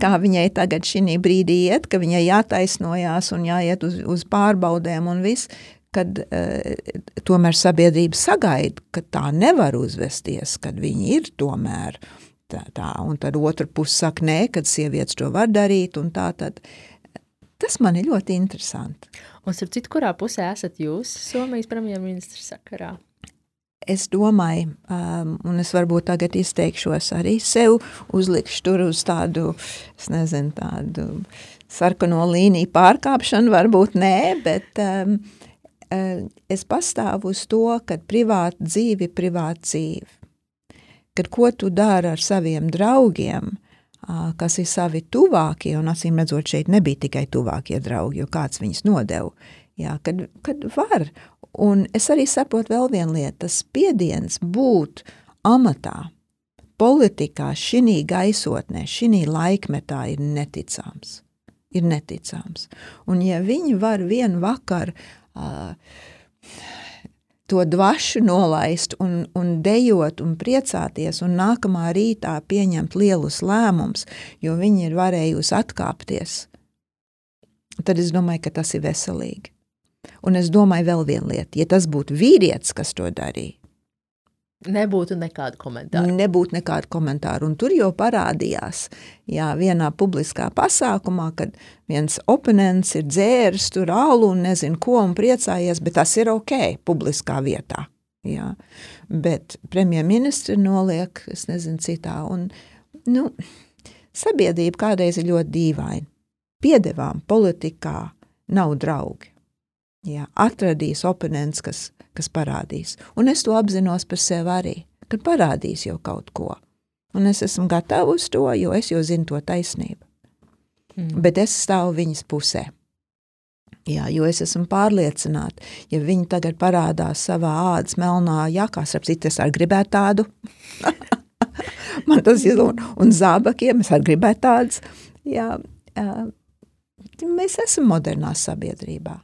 kā viņai tagad šī brīdī iet, ka viņai jātaisnojās un jāiet uz, uz pārbaudēm un viss, kad uh, tomēr sabiedrība sagaida, ka tā nevar uzvesties, kad viņi ir tomēr tā, tā un tad otra puse saka nē, kad sievietes to var darīt, un tā tad tas man ir ļoti interesanti. Un starp citu, kurā pusē esat jūs Somijas premjerministra sakarā? Es domāju, um, un es varbūt tagad izteikšos arī sev, uzlikšu tur uz tādu, es nezinu, tādu sarkano līniju pārkāpšanu, varbūt nē, bet um, Eh, es pastāvu uz to, ka privāta dzīve ir privāta dzīve. Kad ko tu dari ar saviem draugiem, kas ir savi tuvākie, un acīm redzot, šeit nebija tikai tuvākie draugi, jo kāds viņus nodeva. Jā, kad, kad var. Un es arī saprotu vēl vienu lietu, tas spiediens būt amatā, politikā, šī gaisotnē, šī laikmetā ir neticams. Ir neticams. Un ja viņi var vienu vakaru to dvašu nolaist un, un dejot un priecāties un nākamā rītā pieņemt lielus lēmumus, jo viņi ir varējusi atkāpties, tad es domāju, ka tas ir veselīgi. Un es domāju vēl vienu lietu, ja tas būtu vīrietis, kas to darīja, Nebūtu nekādu komentāru. Nebūtu nekādu komentāru. Un tur jau parādījās, jā, vienā publiskā pasākumā, kad viens oponents ir dzēris tur alu un nezinu ko un priecājies, bet tas ir ok publiskā vietā. Jā. Bet premjerministri noliek, es nezinu, citā. Un, nu, sabiedrība kādreiz ir ļoti dīvaina. Piedevām politikā nav draugi. Jā, atradīs oponents, kas kas parādīs. Un es to apzinos par sevi arī, kad parādīs jau kaut ko. Un es esmu gatava uz to, jo es jau zinu to taisnību. Mm. Bet es stāvu viņas pusē. Jā, jo es esmu pārliecināta, ja viņi tagad parādās savā ādas melnā jakā, starp citu, es arī gribētu tādu. Man tas ir, un, un zābakiem es arī gribētu tādas. Jā, jā, mēs esam modernā sabiedrībā.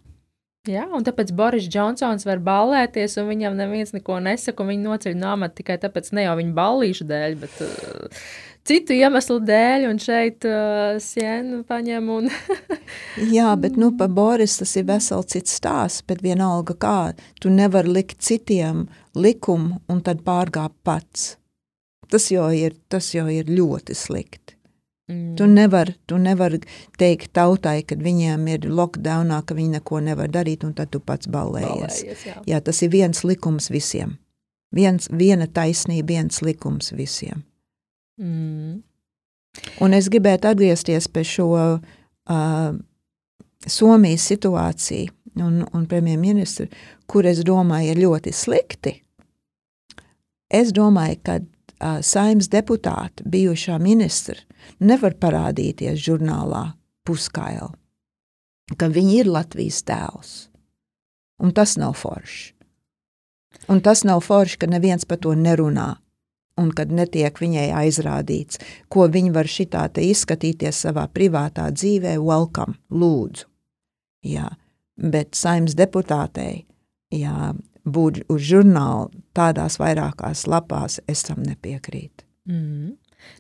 Jā, un tāpēc Boris Džonsons var ballēties, un viņam neviens neko nesaka, un viņi noceļ no amata tikai tāpēc, ne jau viņa ballīšu dēļ, bet uh, citu iemeslu dēļ, un šeit uh, sienu paņem. Un Jā, bet nu, pa Boris tas ir vesels cits stāsts, bet vienalga kā, tu nevar likt citiem likumu un tad pārgāpt pats. Tas jau ir, tas jau ir ļoti slikti. Mm. Tu nevari nevar teikt tautai, kad viņiem ir lockdownā, ka viņi neko nevar darīt, un tad tu pats ballējies. ballējies jā. jā, tas ir viens likums visiem. Viens, viena taisnība, viens likums visiem. Mm. Un es gribētu atgriezties pie šo uh, Somijas situāciju un, un premjerministru, kur es domāju ir ļoti slikti. Es domāju, ka saimnes deputāti, bijušā ministra, nevar parādīties žurnālā puskaila, ka viņi ir Latvijas tēls. Un tas nav forši. Un tas nav forši, ka neviens par to nerunā. Un kad netiek viņai aizrādīts, ko viņa var šitā te izskatīties savā privātā dzīvē, welcome, lūdzu. Jā, bet saimnes deputātei, jā, būt uz žurnāla tādās vairākās lapās, es tam nepiekrītu. Mm.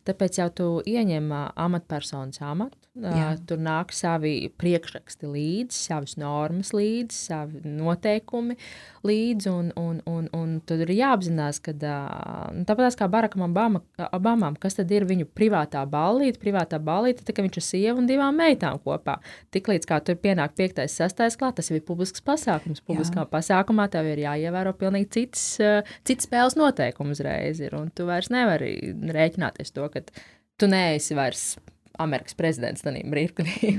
Tāpēc jau tu ieņem amatpersonas amatu. Jā. Tur nāk savi priekšraksti līdzi, savas normas līdzi, savi noteikumi līdzi. Un, un, un, un tad ir jāapzinās, ka nu, tāpat kā Barakam Obama, Obamam, kas tad ir viņu privātā ballīte, privātā ballīte, tad viņš ir sieva un divām meitām kopā. Tiklīdz kā tur pienāk 5. sastais klāt, tas ir publisks pasākums. Publiskā Jā. pasākumā tev ir jāievēro pilnīgi cits, cits spēles noteikums uzreiz ir, un tu vairs nevari rēķināties to, ka tu neesi vairs Amerikas prezidents tajā mirklī.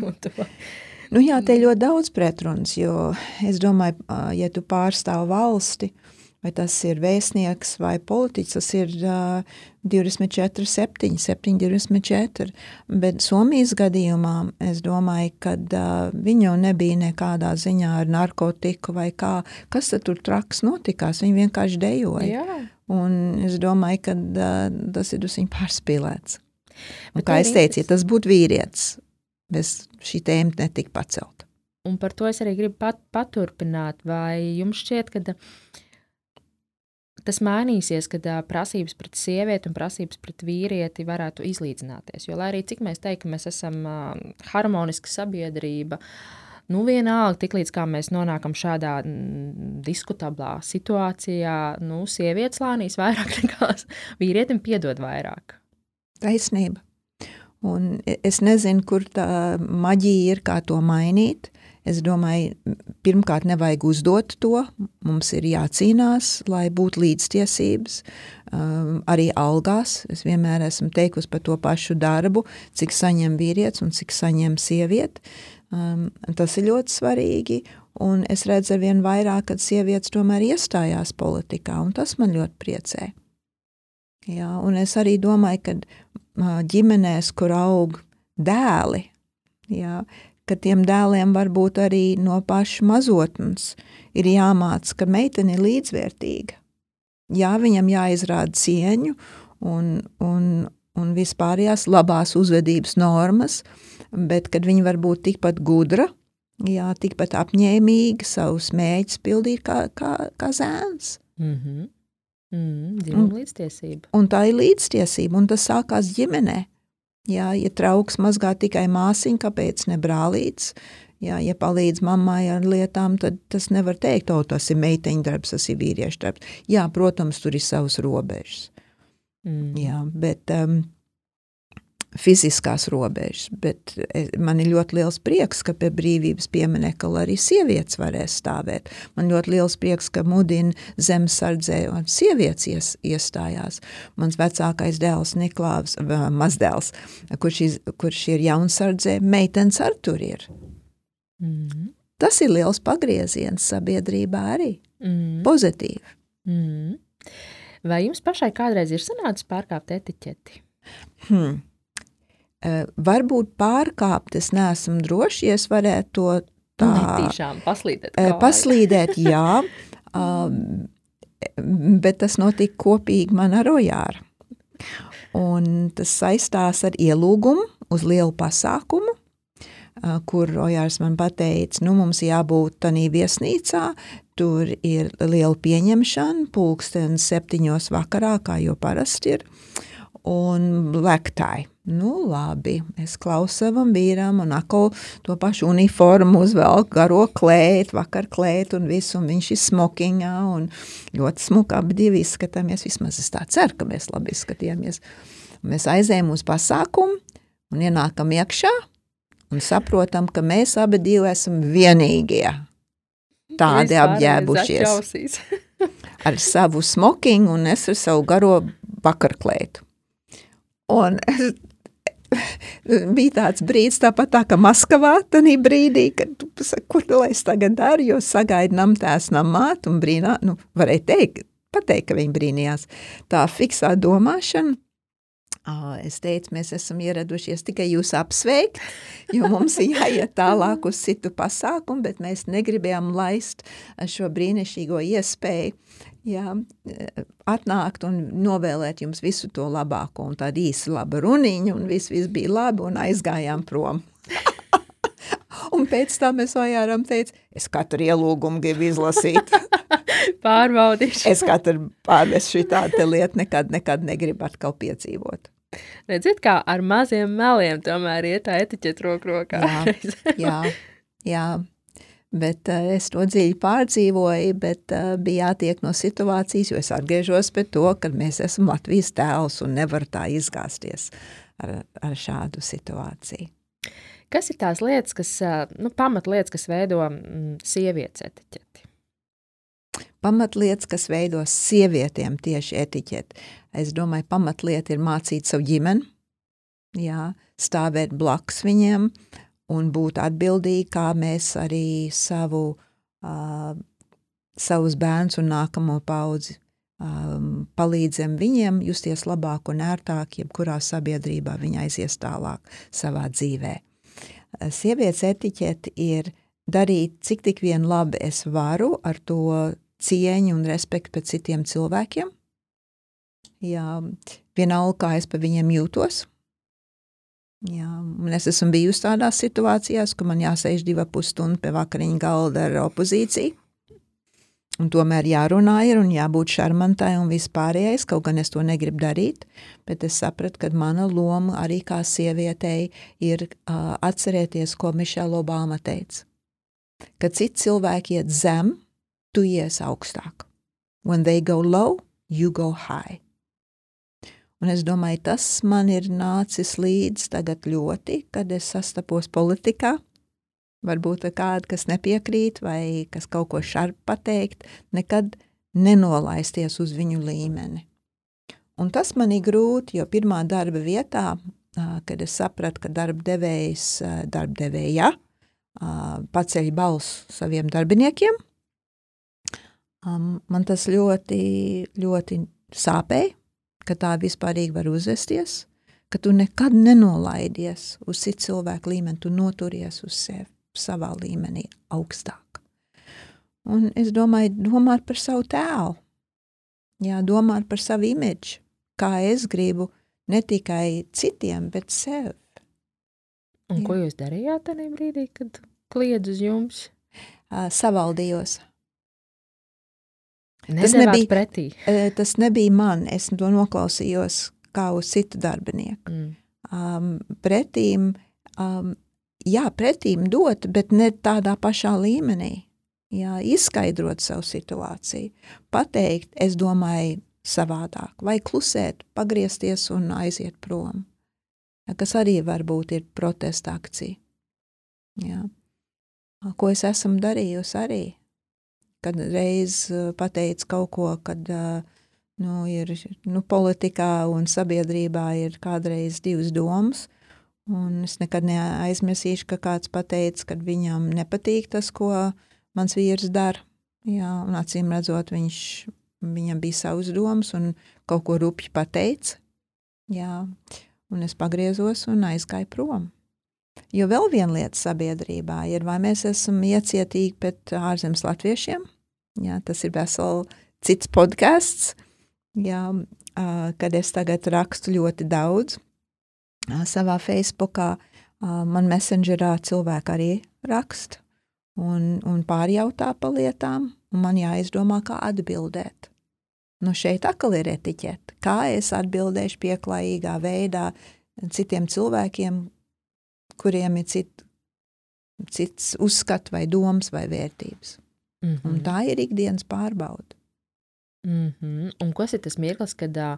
nu, jā, te ir ļoti daudz pretrunas, jo es domāju, ja tu pārstāv valsti, vai tas ir vēstnieks vai politiķis, tas ir uh, 24, 7, 7, 24. Bet Somijas gadījumā es domāju, ka uh, viņa jau nebija nekādā ziņā ar narkotiku vai kā. Kas tad tur traks notikās? Viņa vienkārši dejoja. Jā. Un es domāju, ka uh, tas ir viņu pārspīlēts. Un, kā es teicu, ja tas būtu vīrietis, bez šī tēma netika pacelta. Un par to es arī gribu pat, paturpināt. Vai jums šķiet, ka tas mainīsies, kad uh, prasības pret sievieti un prasības pret vīrieti varētu izlīdzināties? Jo, lai arī cik mēs teiktu, ka mēs esam uh, harmoniska sabiedrība, nu vienalga, tiklīdz mēs nonākam šādā mm, diskutablā situācijā, nu, sievietes lānīs vairāk nekā vīrietim piedod vairāk. Taisnība. Un e, es nezinu, kur tā maģija ir, kā to mainīt. Es domāju, pirmkārt, nevajag uzdot to. Mums ir jācīnās, lai būtu līdztiesības. Um, arī algās. Es vienmēr esmu teikusi par to pašu darbu, cik saņem vīrietis un cik saņem sieviete. Um, tas ir ļoti svarīgi. Un es redzu ar vien vairāk, kad sievietes tomēr iestājās politikā, un tas man ļoti priecē. Jā, un es arī domāju, ka ģimenēs, kur aug dēli, jā, ka tiem dēliem varbūt arī no paša mazotnes ir jāmāca, ka meitene ir līdzvērtīga. Jā, viņam jāizrāda cieņu un, un, un vispārējās labās uzvedības normas, bet kad viņa var būt tikpat gudra, jā, tikpat apņēmīga savus mēģus pildīt kā, kā, kā zēns. Mm -hmm. Mm, dzimuma līdztiesība. Un tā ir līdztiesība, un tas sākās ģimenē. Jā, ja trauks mazgā tikai māsiņa, kāpēc ne brālīts? Jā, ja palīdz mammai ar lietām, tad tas nevar teikt, o, tas ir meiteņu darbs, tas ir vīriešu darbs. Jā, protams, tur ir savas robežas. Mm. Jā, bet um, fiziskās robežas, bet e, man ir ļoti liels prieks, ka pie brīvības pieminekla arī sievietes varēs stāvēt. Man ļoti liels prieks, ka mudina zemesardzē un sievietes ies, iestājās. Mans vecākais dēls Niklāvs, mazdēls, kurš, iz, kurš ir jaunsardzē, meitenes ar tur ir. Mm -hmm. Tas ir liels pagrieziens sabiedrībā arī. Mm -hmm. Pozitīvi. Mm -hmm. Vai jums pašai kādreiz ir sanācis pārkāpt etiķeti? Hmm. Uh, varbūt pārkāpt, es neesmu droši, ja es varētu to tā Netīšām paslīdēt. Uh, paslīdēt, jā, uh, bet tas notika kopīgi man ar Ojāru. Un tas saistās ar ielūgumu uz lielu pasākumu, kur Ojārs man pateica, nu mums jābūt tanī viesnīcā, tur ir liela pieņemšana, pulksten septiņos vakarā, kā jau parasti ir, un lektāji. Nu, labi, es klausu savam vīram, un atkal to pašu uniformu uzvelk, garo klēt, vakar klēt, un visu, un viņš ir smokingā, un ļoti smuka abi divi izskatāmies, vismaz es tā ceru, ka mēs labi izskatījāmies. Mēs aizējām uz pasākumu, un ienākam iekšā, un saprotam, ka mēs abi divi esam vienīgie tādi apģēbušies. ar savu smokingu, un es ar savu garo vakarklētu. Un es bija tāds brīdis, tāpat tā kā Maskavā, tanī brīdī, kad tu saki, kur lai es tagad daru, jo sagaida namtēs namāt un brīnā, nu, varēja teikt, pateikt, ka viņi brīnījās. Tā fiksā domāšana, Es teicu, mēs esam ieradušies tikai jūs apsveikt, jo mums ir jāiet tālāk uz citu pasākumu, bet mēs negribējām laist šo brīnišķīgo iespēju jā, atnākt un novēlēt jums visu to labāko un tādu īsu labu runiņu un viss, viss bija labi un aizgājām prom. un pēc tam es vajāram teicu, es katru ielūgumu gribu izlasīt. Pārbaudīšu. es katru pārvestu šī tāda lieta nekad, nekad negribu atkal piedzīvot. Redziet, kā ar maziem meliem tomēr iet tā etiķeta roku rokā. Jā, jā, jā. Bet uh, es to dziļi pārdzīvoju, bet uh, bija jātiek no situācijas, jo es atgriežos pie to, ka mēs esam Latvijas tēls un nevar tā izgāzties ar, ar šādu situāciju. Kas ir tās lietas, kas, nu, pamatlietas, kas veido mm, sievietes etiķeti? Pamatlietas, kas veido sievietēm tieši etiķeti. Es domāju, pamatlieta ir mācīt savu ģimeni, jā, stāvēt blakus viņiem un būt atbildīgi, kā mēs arī savu, uh, savus bērnus un nākamo paudzi um, palīdzam viņiem justies labāk un ērtāk, jebkurā sabiedrībā viņa aizies tālāk savā dzīvē. Sievietes etiķete ir darīt, cik tik vien labi es varu ar to cieņu un respektu pret citiem cilvēkiem, Jā, vienalga, kā es par viņiem jūtos. Jā, es esmu bijusi tādās situācijās, ka man jāsēž divu pusstundu pie vakariņu galda ar opozīciju. Un tomēr jārunā ir un jābūt šarmantai un vispārējais, kaut gan es to negribu darīt, bet es sapratu, ka mana loma arī kā sievietei ir uh, atcerēties, ko Mišela Obama teica. Kad citi cilvēki iet zem, tu ies augstāk. When they go low, you go high. Un es domāju, tas man ir nācis līdz tagad ļoti, kad es sastapos politikā. Varbūt kāda, kas nepiekrīt vai kas kaut ko šarp pateikt, nekad nenolaisties uz viņu līmeni. Un tas man ir grūti, jo pirmā darba vietā, kad es sapratu, ka darba devējs, darba devēja, paceļ balsu saviem darbiniekiem, man tas ļoti, ļoti sāpēja, ka tā vispārīgi var uzvesties, ka tu nekad nenolaidies uz citu cilvēku līmeni, tu noturies uz sevi savā līmenī augstāk. Un es domāju, domāt par savu tēlu, jā, domāt par savu imidžu, kā es gribu ne tikai citiem, bet sev. Un jā. ko jūs darījāt tajā brīdī, kad kliedz uz jums? Uh, savaldījos. Tas nebija pretī. Tas nebija man. Es to noklausījos kā uz citu darbinieku. Mm. Um, pretīm, um, jā, pretīm dot, bet ne tādā pašā līmenī. Jā, izskaidrot savu situāciju, pateikt, es domāju savādāk, vai klusēt, pagriezties un aiziet prom. Kas arī var būt ir protesta akcija. Jā. Ko es esmu darījusi arī kad reiz eh, pateica kaut ko, kad eh, nu, ir nu, politikā un sabiedrībā ir kādreiz divas domas. Un es nekad neaizmirsīšu, ka kāds pateica, ka viņam nepatīk tas, ko mans vīrs dara. Jā, un acīm redzot, viņš, viņam bija savas domas un kaut ko rupji pateica. Jā, un es pagriezos un aizgāju prom. Jo vēl viena lieta sabiedrībā ir, vai mēs esam iecietīgi pret ārzemes latviešiem, Jā, tas ir vesels cits podkāsts, kad es tagad rakstu ļoti daudz savā Facebookā. Man messengerā cilvēki arī raksta un, un pārjautā pa lietām, un man jāizdomā, kā atbildēt. Nu, šeit atkal ir etiķete. Kā es atbildēšu pieklājīgā veidā citiem cilvēkiem, kuriem ir cit, cits uzskats vai domas vai vērtības. Mm -hmm. Un tā ir ikdienas pārbauda. Mm -hmm. Un kas ir tas mirklis, kad uh,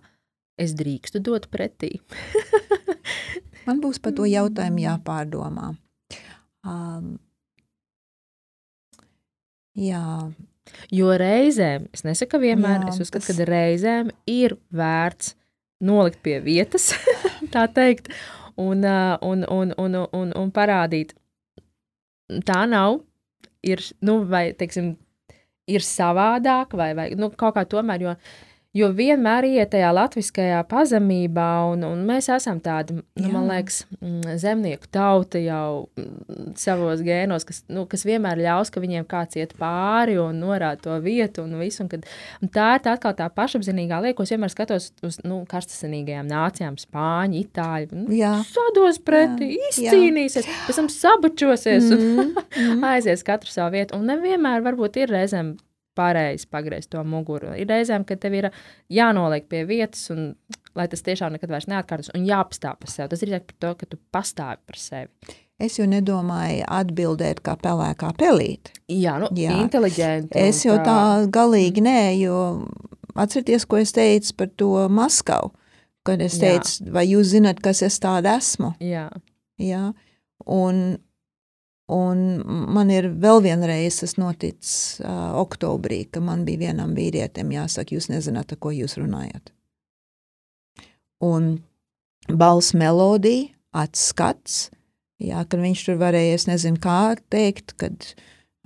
es drīkstu dot pretī? Man būs par to jautājumu jāpārdomā. Um, jā. Jo reizēm, es nesaku, vienmēr, jā, es uzskatu, tas... ka reizēm ir vērts nolikt pie vietas, tā teikt, un, un, un, un, un, un parādīt, tā nav, ir, nu, vai, teiksim, ir savādāk, vai, vai nu, kaut kā tomēr, jo Jo vienmēr iet tajā latviskajā pazemībā, un, un mēs esam tādi, nu, man liekas, mm, zemnieku tauta jau mm, savos gēnos, kas, nu, kas vienmēr ļaus, ka viņiem kāds iet pāri un norāda to vietu un visu. Un kad, un tā ir tā atkal tā pašapziņīgā lieta, ko es vienmēr skatos uz nu, karstasinīgajām nācijām, spāņi, itāļi. Nu, sados pretī, jā, izcīnīsies, jā. pēc tam sabučosies un mm, mm. aizies katru savu vietu. Un nevienmēr varbūt ir reizēm pareizi pagriezt to muguru. Ir reizēm, kad tev ir jānoliek pie vietas, un, lai tas tiešām nekad vairs neatkārtos, un jāpastāv par sevi. Tas ir par to, ka tu pastāvi par sevi. Es jau nedomāju atbildēt kā pelēkā pelīte. Jā, nu, Jā. inteliģenti. Es jau tā, tā galīgi nē, jo atcerieties, ko es teicu par to Maskavu, kad es teicu, Jā. vai jūs zinat, kas es tāda esmu? Jā. Jā. Un, Un man ir vēl vienreiz tas noticis uh, oktobrī, ka man bija vienam vīrietim jāsaka, jūs nezināt, ko jūs runājat. Un balss melodija, atskats, jā, kad viņš tur varēja, es nezinu, kā teikt, kad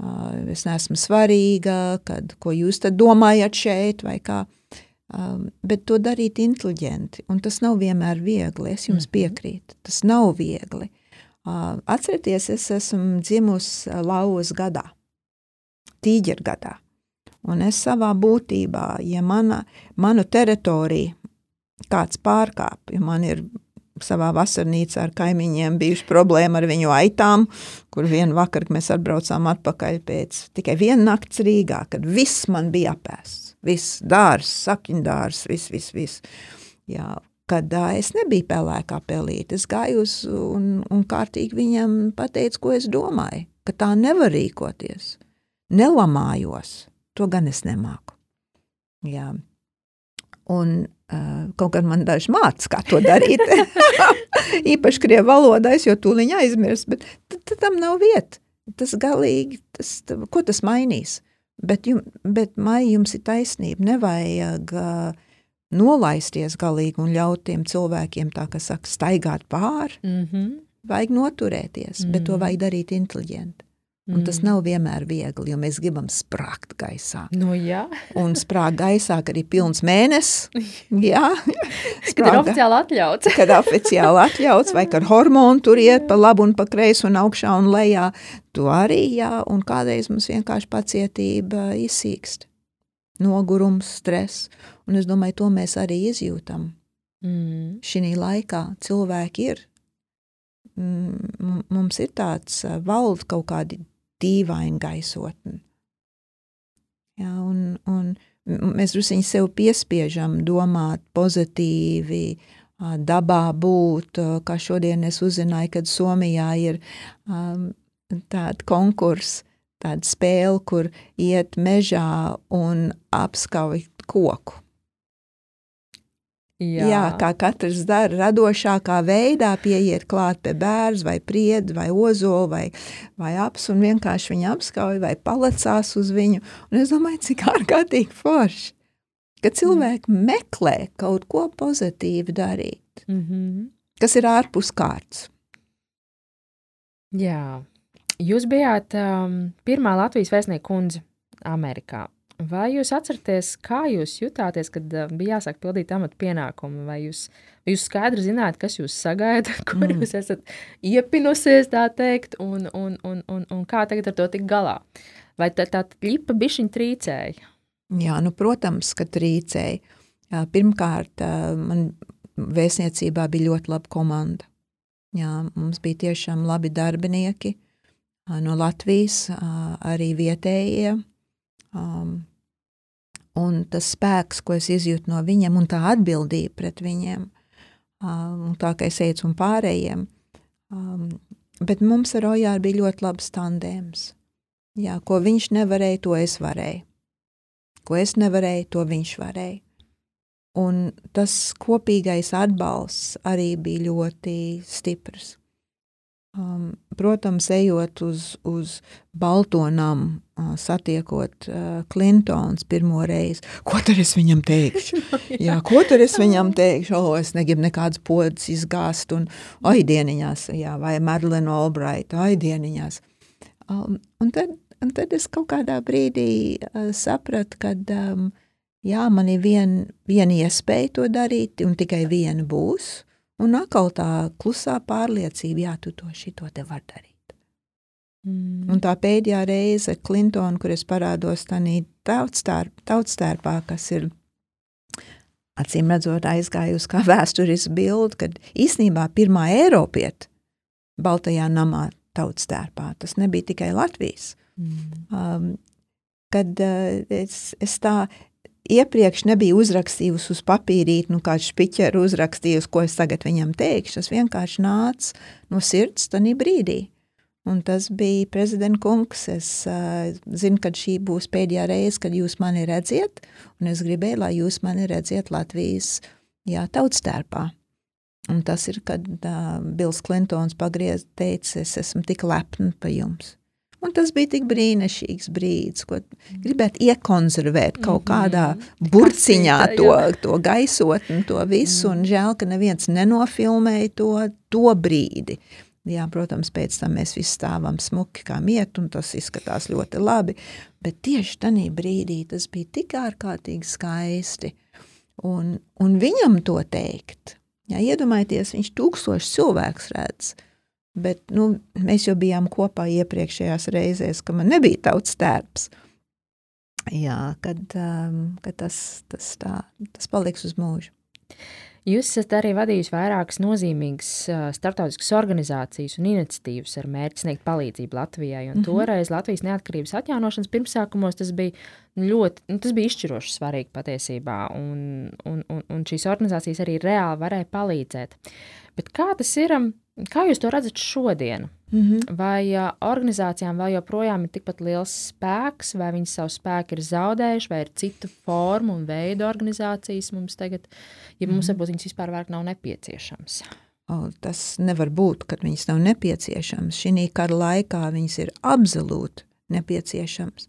uh, es neesmu svarīga, kad ko jūs tad domājat šeit vai kā. Um, bet to darīt inteliģenti, un tas nav vienmēr viegli, es jums mhm. piekrītu, tas nav viegli. Atcerieties, es esmu dzimusi lauvas gadā, tīģeru gadā. Un es savā būtībā, ja mana, manu teritoriju kāds pārkāp, jo man ir savā vasarnīcā ar kaimiņiem bijuši problēma ar viņu aitām, kur vienu vakaru, mēs atbraucām atpakaļ pēc tikai viena nakts Rīgā, kad viss man bija apēsts, viss dārs, sakiņdārs, viss, viss, viss. Jā, kad uh, es nebiju pelēkā pelīte, es gāju uz un, un kārtīgi viņam pateicu, ko es domāju, ka tā nevar rīkoties. Nelamājos, to gan es nemāku. Jā. Un uh, kaut gan man daži māca, kā to darīt. Īpaši krievu valodais, jo tūliņ aizmirst, bet tam nav vieta. Tas galīgi, tas, ko tas mainīs? Bet, jum, bet mai jums ir taisnība, nevajag uh, nolaisties galīgi un ļaut tiem cilvēkiem, tā kā saka, staigāt pāri. Mm -hmm. Vajag noturēties, mm -hmm. bet to mhm. vajag darīt inteliģenti. Un mm. tas nav vienmēr viegli, jo mēs gribam sprāgt gaisā. Nu, jā. un sprāgt gaisā, kad ir pilns mēnesis. Jā, kad ir oficiāli atļauts. kad oficiāli atļauts, vai kad hormoni tur iet pa labu un pa kreisu un augšā un lejā. To arī, jā, un kādreiz mums vienkārši pacietība izsīkst. Nogurums, stress, un es domāju, to mēs arī izjūtam. Mm. Šī laikā cilvēki ir mums ir tāds valda kaut kādi dīvaina gaisotne. Ja, un, un mēs druskuļi sev piespiežam domāt pozitīvi, dabā būt, kā šodien es uzzināju, kad Somijā ir um, tāda konkursa, tāda spēle, kur iet mežā un apskauj koku. Jā. Jā, kā katrs dara, radošākā veidā pieiet klāt pie bērns, vai priedu, vai ozolu, vai, vai aps, un vienkārši viņu apskauj, vai palicās uz viņu. Un es domāju, cik ārkārtīgi forši, ka cilvēki mm. meklē kaut ko pozitīvu darīt, mm -hmm. kas ir ārpus kārtas. Jā, jūs bijāt um, pirmā Latvijas vēstnieka kundze Amerikā. Vai jūs atceraties, kā jūs jutāties, kad uh, bija jāsāk pildīt amatu pienākumu? Vai jūs, vai jūs skaidri zināt, kas jūs sagaida, kur mm. jūs esat iepinusies, tā teikt, un, un, un, un, un kā tagad ar to tikt galā? Vai tā, tā lipa bišķiņa trīcēja? Jā, nu, protams, ka trīcēja. Pirmkārt, man vēstniecībā bija ļoti laba komanda. Jā, mums bija tiešām labi darbinieki no Latvijas, arī vietējie. Um, un tas spēks, ko es izjūtu no viņiem, un tā atbildība pret viņiem, um, tā kā es teicu, un pārējiem. Um, bet mums ar Ojāru bija ļoti labs tandēms. Jā, ko viņš nevarēja, to es varēju. Ko es nevarēju, to viņš varēja. Un tas kopīgais atbalsts arī bija ļoti stiprs. Um, protams, ejot uz, uz Baltonam, uh, satiekot uh, Klintons pirmo reizi, ko tad es viņam teikšu? Jā, ko tad es viņam teikšu? O, oh, es negribu nekādas podas izgāzt un aidieniņās, jā, vai Madeleine Albright, aidieniņās. Um, un, tad, un tad es kaut kādā brīdī uh, sapratu, ka um, jā, man ir vien, viena iespēja to darīt, un tikai viena būs, Un atkal tā klusā pārliecība, jā, tu to šito te var darīt. Mm. Un tā pēdējā reize ar Klintonu, kur es parādos tādā tautstērpā, kas ir acīm redzot aizgājusi kā vēstures bilde, kad īsnībā pirmā Eiropieta Baltajā namā tautstērpā, tas nebija tikai Latvijas. Mm. Um, kad uh, es, es tā iepriekš nebija uzrakstījusi uz papīrīti, nu, kāds špiķeru uzrakstījusi, ko es tagad viņam teikšu. Tas vienkārši nāca no sirds tajā brīdī. Un tas bija prezidents kungs. Es uh, zinu, ka šī būs pēdējā reize, kad jūs mani redziet, un es gribēju, lai jūs mani redziet Latvijas jā, tautstērpā. Un tas ir, kad uh, Bills Klintons pagriez teica, es esmu tik lepna pa jums. Un tas bija tik brīnišķīgs brīdis, ko gribētu iekonservēt kaut kādā mhm. burciņā to, to gaisotni, to visu, un mhm. žēl, ka neviens nenofilmēja to, to brīdi. Jā, protams, pēc tam mēs visi stāvam smuki kā miet, un tas izskatās ļoti labi, bet tieši tajā brīdī tas bija tik ārkārtīgi skaisti, un, un viņam to teikt, jā, iedomājieties, viņš tūkstoši cilvēks redz, Bet nu, mēs jau bijām kopā iepriekšējās reizēs, kad man nebija tauts tērps. Jā, kad, um, kad tas, tas, tā, tas paliks uz mūžu. Jūs esat arī vadījis vairākas nozīmīgas uh, starptautiskas organizācijas un iniciatīvas ar mērķi sniegt palīdzību Latvijai. Un mm -hmm. Toreiz Latvijas neatkarības atjaunošanas pirmsākumos tas bija ļoti, nu, tas bija izšķiroši svarīgi patiesībā, un, un, un, un šīs organizācijas arī reāli varēja palīdzēt. Bet kā tas ir? Kā jūs to redzat šodien? Mm -hmm. Vai uh, organizācijām vēl joprojām ir tikpat liels spēks, vai viņi savu spēku ir zaudējuši, vai ir citu formu un veidu organizācijas mums tagad, ja mums mm -hmm. varbūt viņas vispār vairs nav nepieciešams? O, tas nevar būt, ka viņas nav nepieciešamas. Šī kara laikā viņas ir absolūti nepieciešamas.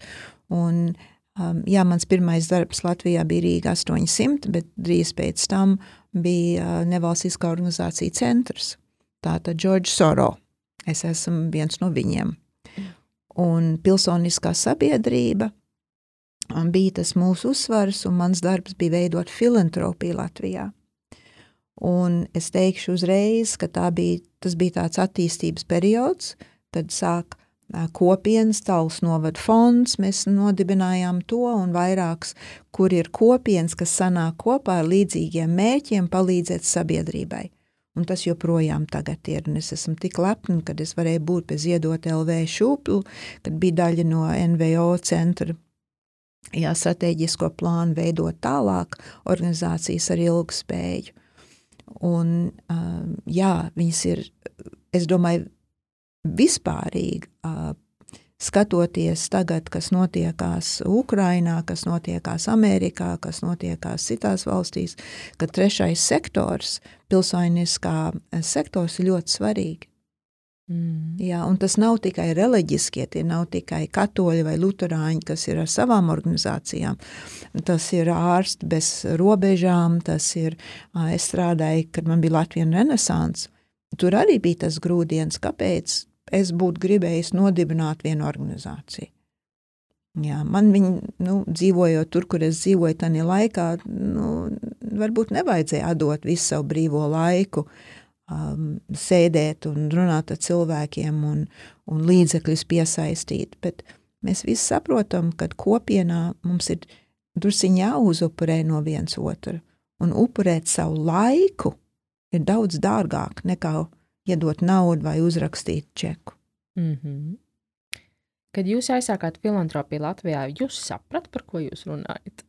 Un, um, jā, mans pirmais darbs Latvijā bija Rīga 800, bet drīz pēc tam bija nevalstiskā organizācija centrs Tātad George Soro. Es esmu viens no viņiem. Un pilsoniskā sabiedrība bija tas mūsu uzsvars, un mans darbs bija veidot filantropiju Latvijā. Un es teikšu uzreiz, ka bija, tas bija tāds attīstības periods, kad sāk kopienas, tāls novada fonds, mēs nodibinājām to un vairāks, kur ir kopienas, kas sanāk kopā ar līdzīgiem mērķiem palīdzēt sabiedrībai. Un tas joprojām ir. Es esmu tik lepna, kad es varēju būt pie Ziedot LV šūplu, kad bija daļa no NVO centra. Jā, strateģisko plānu veidot tālāk organizācijas ar ilgu spēju. Un, jā, viņas ir, es domāju, vispārīgi skatoties tagad, kas notiekās Ukrainā, kas notiekās Amerikā, kas notiekās citās valstīs, ka trešais sektors, pilsoniskā eh, sektors ir ļoti svarīgi. Mm. Jā, un tas nav tikai reliģiskie, tie nav tikai katoļi vai luterāņi, kas ir ar savām organizācijām. Tas ir ārsti bez robežām, tas ir, es strādāju, kad man bija Latvijas renesants, tur arī bija tas grūdienis, kāpēc es būtu gribējis nodibināt vienu organizāciju. Jā, man viņa, nu, dzīvojot tur, kur es dzīvoju, tajā laikā, nu, varbūt nevajadzēja atdot visu savu brīvo laiku, um, sēdēt un runāt ar cilvēkiem un, un līdzekļus piesaistīt. Bet mēs visi saprotam, ka kopienā mums ir drusciņā jāuzupurē no viens otra, un upurēt savu laiku ir daudz dārgāk nekā iedot naudu vai uzrakstīt čeku. Mm -hmm. Kad jūs aizsākāt filantropiju Latvijā, jūs sapratāt, par ko jūs runājat?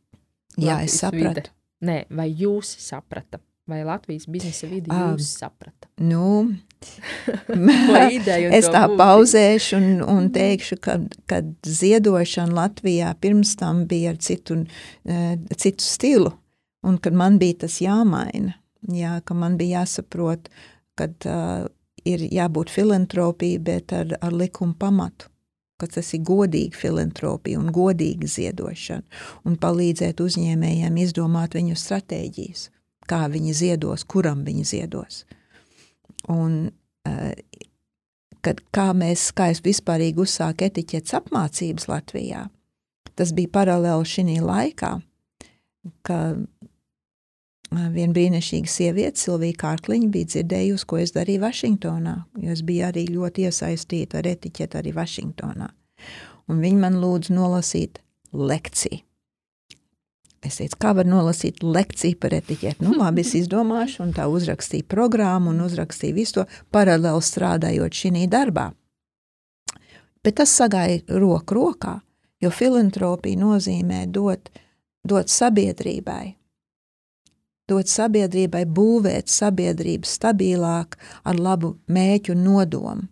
Jā, Latvijas es sapratu. Vide. Nē, vai jūs saprata? Vai Latvijas biznesa vidi jūs um, saprata? Nu, es tā būti? pauzēšu un, un teikšu, ka, ka ziedošana Latvijā pirms tam bija ar citu, uh, citu stilu, un kad man bija tas jāmaina, jā, ka man bija jāsaprot, uh, kad uh, ir jābūt filantropija, bet ar, ar likumu pamatu ka tas ir godīga filantropija un godīga ziedošana, un palīdzēt uzņēmējiem izdomāt viņu stratēģijas, kā viņi ziedos, kuram viņi ziedos. Un, uh, kad, kā mēs, kā es vispārīgi uzsāku etiķetes apmācības Latvijā, tas bija paralēli šī laikā, ka Viena brīnišķīga sieviete, Silvija Kārkliņa, bija dzirdējusi, ko es darīju Vašingtonā, jo es biju arī ļoti iesaistīta ar etiķetu arī Vašingtonā. Un viņa man lūdza nolasīt lekciju. Es teicu, kā var nolasīt lekciju par etiķeti? Nu, labi, es izdomāšu, un tā uzrakstīju programmu un uzrakstīju visu to paralēli strādājot šī darbā. Bet tas sagāja roku rokā, jo filantropija nozīmē dot, dot sabiedrībai dot sabiedrībai būvēt sabiedrību stabilāk ar labu mēķu nodomu.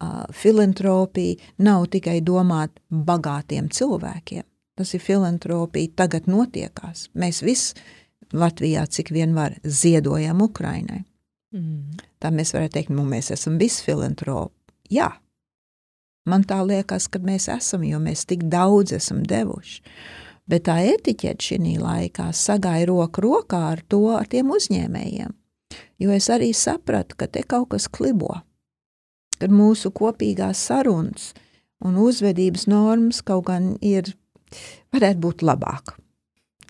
Uh, filantropija nav tikai domāt bagātiem cilvēkiem. Tas ir filantropija, tagad notiekās. Mēs visi Latvijā, cik vien var, ziedojam Ukrainai. Mm. Tā mēs varētu teikt, nu, mēs esam visi filantropi. Jā, man tā liekas, ka mēs esam, jo mēs tik daudz esam devuši. Uh, bet tā etiķete šī laikā sagāja roku rokā ar to, ar tiem uzņēmējiem. Jo es arī sapratu, ka te kaut kas klibo, kad mūsu kopīgās sarunas un uzvedības normas kaut gan ir, varētu būt labāk.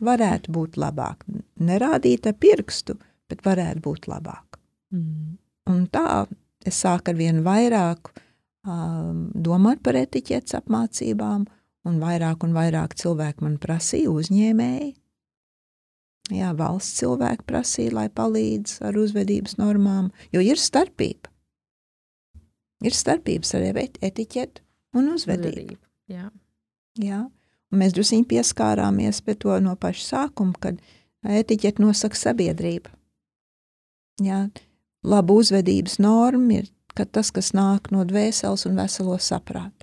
Varētu būt labāk. Nerādīt ar pirkstu, bet varētu būt labāk. Mm. Un tā es sāku ar vien vairāk um, domāt par etiķetes apmācībām, un vairāk un vairāk cilvēku man prasīja, uzņēmēji, Jā, valsts cilvēki prasīja, lai palīdz ar uzvedības normām, jo ir starpība. Ir starpības ar etiķetu un uzvedību. Jā. Jā. Un mēs druskuļi pieskārāmies pie to no paša sākuma, kad etiķeti nosaka sabiedrība. Jā. Laba uzvedības norma ir tas, kas nāk no dvēseles un veselo saprātu.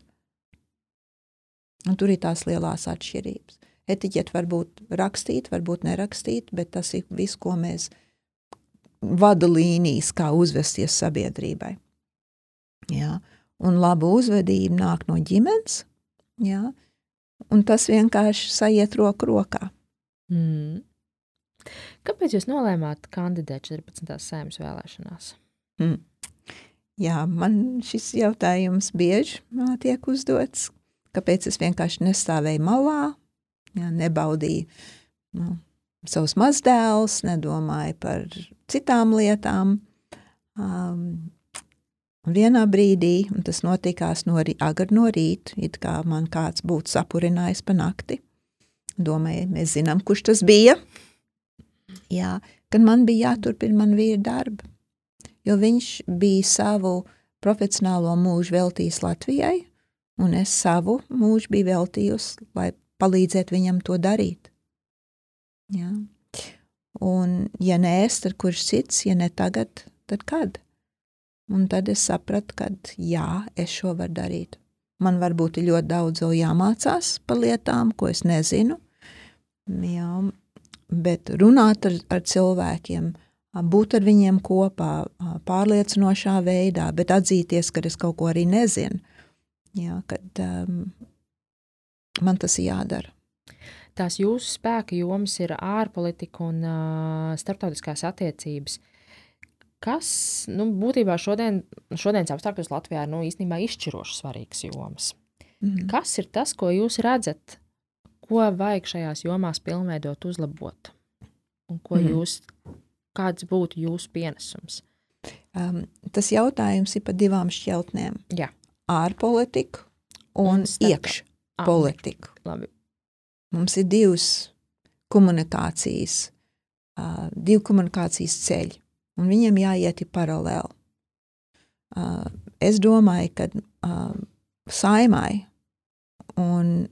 Un tur ir tās lielās atšķirības. Etiķeti var būt rakstīta, varbūt nerakstīta, bet tas ir viss, ko mēs vada līnijas, kā uzvesties sabiedrībai. Jā. Un laba uzvedība nāk no ģimenes, jā. un tas vienkārši sajiet roku rokā. Mm. Kāpēc jūs nolēmāt kandidēt 14. sēmas vēlēšanās? Mm. Jā, man šis jautājums bieži tiek uzdots. Kāpēc es vienkārši nestāvēju malā, jā, nebaudīju nu, savus mazdēlus, nedomāju par citām lietām. Um, vienā brīdī, un tas notikās no agri no rīta, it kā man kāds būtu sapurinājis pa nakti. Domāju, mēs zinām, kurš tas bija. Jā, kad man bija jāturpina man vīra darba, jo viņš bija savu profesionālo mūžu veltījis Latvijai, un es savu mūžu biju veltījusi, lai palīdzētu viņam to darīt. Jā. Un, ja nē, es, tad kurš cits, ja ne tagad, tad kad? Un tad es sapratu, ka jā, es šo varu darīt. Man varbūt ir ļoti daudz vēl jāmācās par lietām, ko es nezinu. Jā, bet runāt ar, ar cilvēkiem, būt ar viņiem kopā, pārliecinošā veidā, bet atzīties, ka es kaut ko arī nezinu. Jā, kad um, man tas ir jādara. Tās jūsu spēka jomas ir ārpolitika un uh, starptautiskās attiecības. Kas nu, būtībā šodien, šodienas apstākļos Latvijā ir nu, īstenībā izšķiroši svarīgas jomas? Mm. Kas ir tas, ko jūs redzat, ko vajag šajās jomās pilnveidot, uzlabot? Un ko mm. jūs, kāds būtu jūsu pienesums? Um, tas jautājums ir par divām šķautnēm. Jā. Ārpolitiku un, un iekšpolitiku. Labi. Mums ir divas komunikācijas, uh, divi komunikācijas ceļi, un viņiem jāiet paralēli. Uh, es domāju, ka uh, saimai un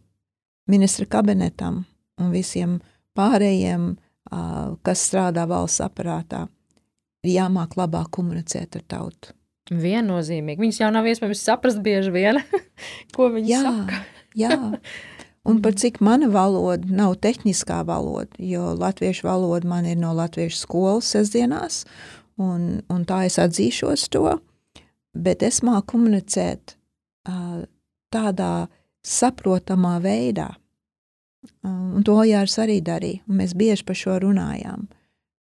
ministra kabinetam un visiem pārējiem, uh, kas strādā valsts aparātā, ir jāmāk labāk komunicēt ar tautu. Viennozīmīgi. Viņus jau nav iespējams saprast bieži vien, ko viņi jā, saka. jā, un par cik mana valoda nav tehniskā valoda, jo latviešu valoda man ir no latviešu skolas sestdienās, un, un tā es atzīšos to, bet es māku komunicēt uh, tādā saprotamā veidā. Uh, un to Jārs arī darīja, un mēs bieži par šo runājām,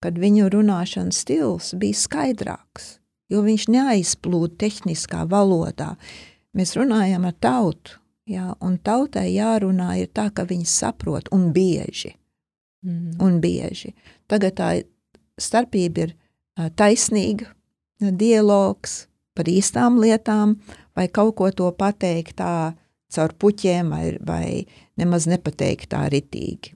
kad viņu runāšanas stils bija skaidrāks, jo viņš neaizplūda tehniskā valodā. Mēs runājam ar tautu, jā, un tautai jārunā ir tā, ka viņi saprot, un bieži. Mm. Un bieži. Tagad tā starpība ir taisnīga, dialogs par īstām lietām, vai kaut ko to pateikt tā caur puķiem, vai, vai nemaz nepateikt tā ritīgi.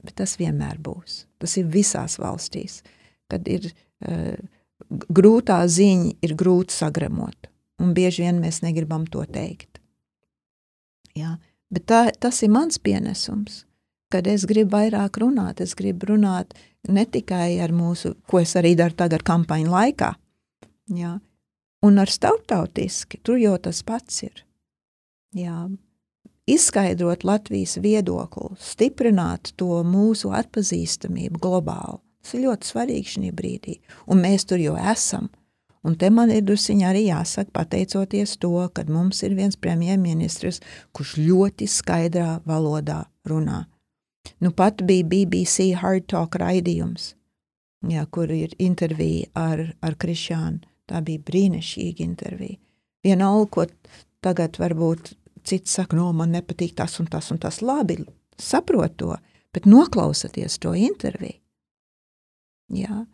Bet tas vienmēr būs. Tas ir visās valstīs, kad ir uh, grūtā ziņa, ir grūti sagremot, un bieži vien mēs negribam to teikt. Jā, bet tā, tas ir mans pienesums, kad es gribu vairāk runāt, es gribu runāt ne tikai ar mūsu, ko es arī daru tagad kampaņu laikā, jā, un ar starptautiski, tur jau tas pats ir. Jā, izskaidrot Latvijas viedokli, stiprināt to mūsu atpazīstamību globāli. Tas ir ļoti svarīgi šajā brīdī, un mēs tur jau esam. Un te man ir drusiņā arī jāsaka, pateicoties to, ka mums ir viens premjerministrs, kurš ļoti skaidrā valodā runā. Nu, pat bija BBC Hard Talk raidījums, jā, kur ir intervija ar, ar Krišānu. Tā bija brīnišķīga intervija. Vienalga, ko tagad varbūt cits saka, no man nepatīk tas un tas un tas. Labi, saprot to, bet noklausieties to interviju. Jā.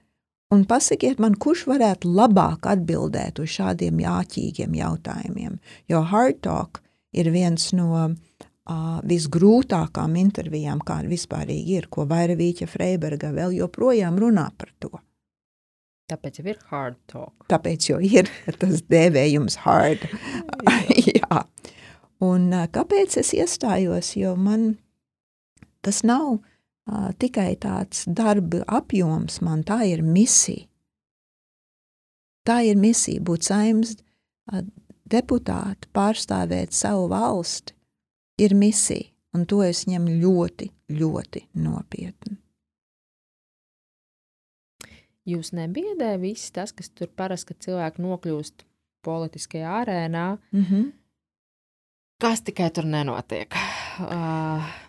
Un pasakiet man, kurš varētu labāk atbildēt uz šādiem jāķīgiem jautājumiem, jo hard talk ir viens no uh, visgrūtākām intervijām, kāda vispār ir, ko Vairavīķa Freiberga vēl joprojām runā par to. Tāpēc ir hard talk. Tāpēc jau ir tas dēvējums hard. Jā. Un kāpēc es iestājos? Jo man tas nav tikai tāds darba apjoms, man tā ir misija. Tā ir misija būt saimnes deputāti, pārstāvēt savu valsti, ir misija, un to es ņemu ļoti, ļoti nopietni. Jūs nebiedē viss tas, kas tur parasti, kad cilvēki nokļūst politiskajā arēnā, Mm -hmm. kas tikai tur nenotiek. Uh,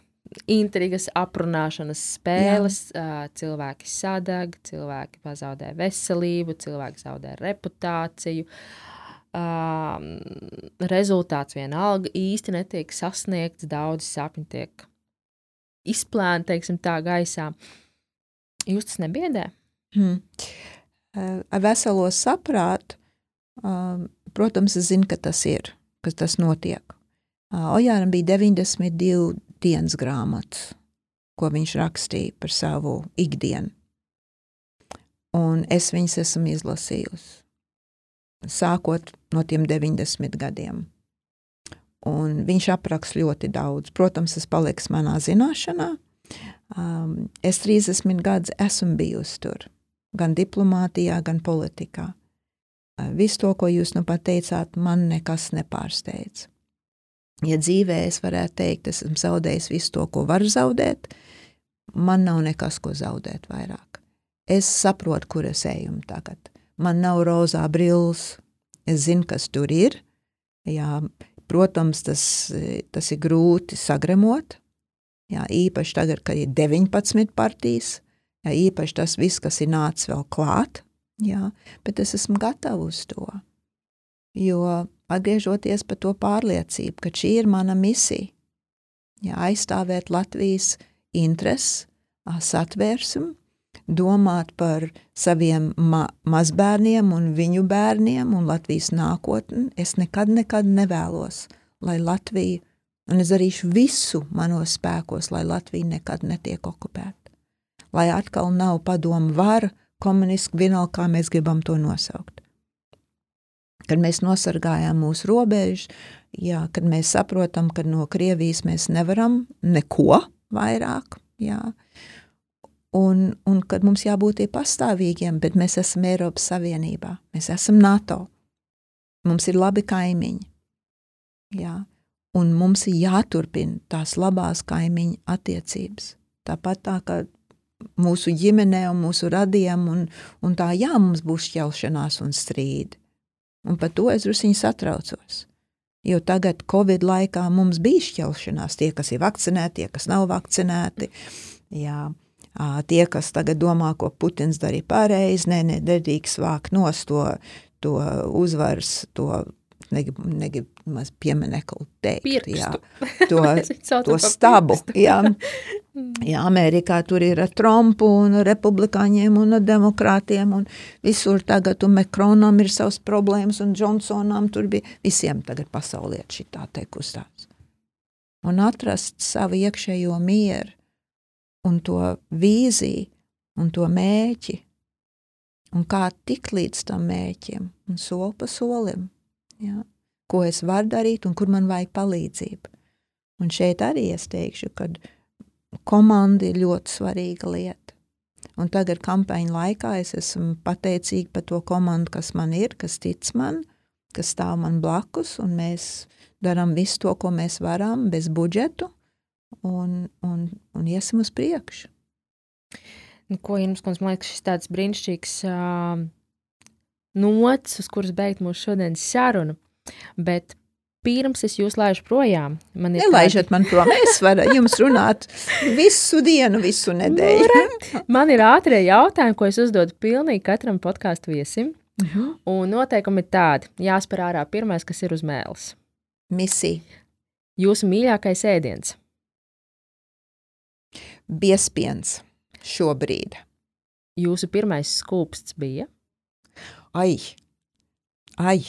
intrigas, aprunāšanas spēles, uh, cilvēki sadeg, cilvēki pazaudē veselību, cilvēki zaudē reputāciju. Rezultāts vienalga īsti netiek sasniegts, daudz sapņu tiek izplēnti, teiksim, tā gaisā. Jūs tas nebiedē? Hmm. Ar veselo saprātu, protams, es zinu, ka tas ir, ka tas notiek. Ojāram bija 92 dienas grāmatas, ko viņš rakstīja par savu ikdienu. Un es viņas esmu izlasījusi, sākot no tiem 90 gadiem. Un viņš apraksta ļoti daudz. Protams, tas paliks manā zināšanā. Um, es 30 gadus esmu bijusi tur, gan diplomātijā, gan politikā. Uh, visu to, ko jūs nu pat teicāt, man nekas nepārsteidz. Ja dzīvē es varētu teikt, es esmu zaudējis visu to, ko varu zaudēt, man nav nekas, ko zaudēt vairāk. Es saprotu, kur es eju tagad. Man nav rozā brilles, es zinu, kas tur ir. Jā, protams, tas, tas ir grūti sagremot. Jā, īpaši tagad, kad ir 19 partijas, jā, īpaši tas viss, kas ir nācis vēl klāt, jā, bet es esmu gatava uz to. Jo atgriežoties par to pārliecību, ka šī ir mana misija, jā, aizstāvēt Latvijas intereses, satvērsmu, domāt par saviem ma mazbērniem un viņu bērniem un Latvijas nākotni, es nekad, nekad nevēlos, lai Latvija, un es darīšu visu manos spēkos, lai Latvija nekad netiek okupēta. Lai atkal nav padomu vara, komunistiski, vienalga, kā mēs gribam to nosaukt. Kad mēs nosargājām mūsu robežu, jā, kad mēs saprotam, ka no Krievijas mēs nevaram neko vairāk, jā, un, un kad mums jābūt pastāvīgiem, bet mēs esam Eiropas Savienībā, mēs esam NATO, mums ir labi kaimiņi, jā, un mums ir jāturpina tās labās kaimiņu attiecības. Tāpat tā, ka mūsu ģimenē un mūsu radiem, un, un tā, jā, mums būs šķelšanās un strīdi. Un par to es druskuļi satraucos. Jo tagad, Covid laikā, mums bija šķelšanās. Tie, kas ir vakcinēti, tie, kas nav vakcinēti. Jā, tie, kas tagad domā, ko Putins darīja pareizi, nē, ne, nedrīkst vākt nos to, to uzvaras, to negribu negrib maz pieminekli teikt. Pirkstu. Jā, to, to stabu. Jā. jā, Amerikā tur ir ar Trumpu un republikāņiem un demokrātiem un visur tagad, un Mekronam ir savas problēmas un Džonsonam tur bija, visiem tagad pasauliet šitā te kustās. Un atrast savu iekšējo mieru un to vīziju un to mēķi un kā tikt līdz tam mēķim un soli pa solim ja? ko es varu darīt un kur man vajag palīdzību. Un šeit arī es teikšu, ka komanda ir ļoti svarīga lieta. Un tagad kampaņa laikā es esmu pateicīga par to komandu, kas man ir, kas tic man, kas stāv man blakus, un mēs darām visu to, ko mēs varam, bez budžetu, un, un, un iesim uz priekšu. Nu, ko jums, man liekas, šis tāds brīnišķīgs uh, nots, uz kuras beigt mūsu šodienas sarunu. Bet pirms es jūs laižu projām, man ir. Nelaižat tādi... man prom, es varu jums runāt visu dienu, visu nedēļu. Nu, man ir ātrie jautājumi, ko es uzdodu pilnīgi katram podkāstu viesim. Uh Mhm. -huh. Un noteikumi ir tādi, jāspēr ārā pirmais, kas ir uz mēles. Misija. Jūsu mīļākais ēdiens? Biespiens šobrīd. Jūsu pirmais skūpsts bija? Ai, ai,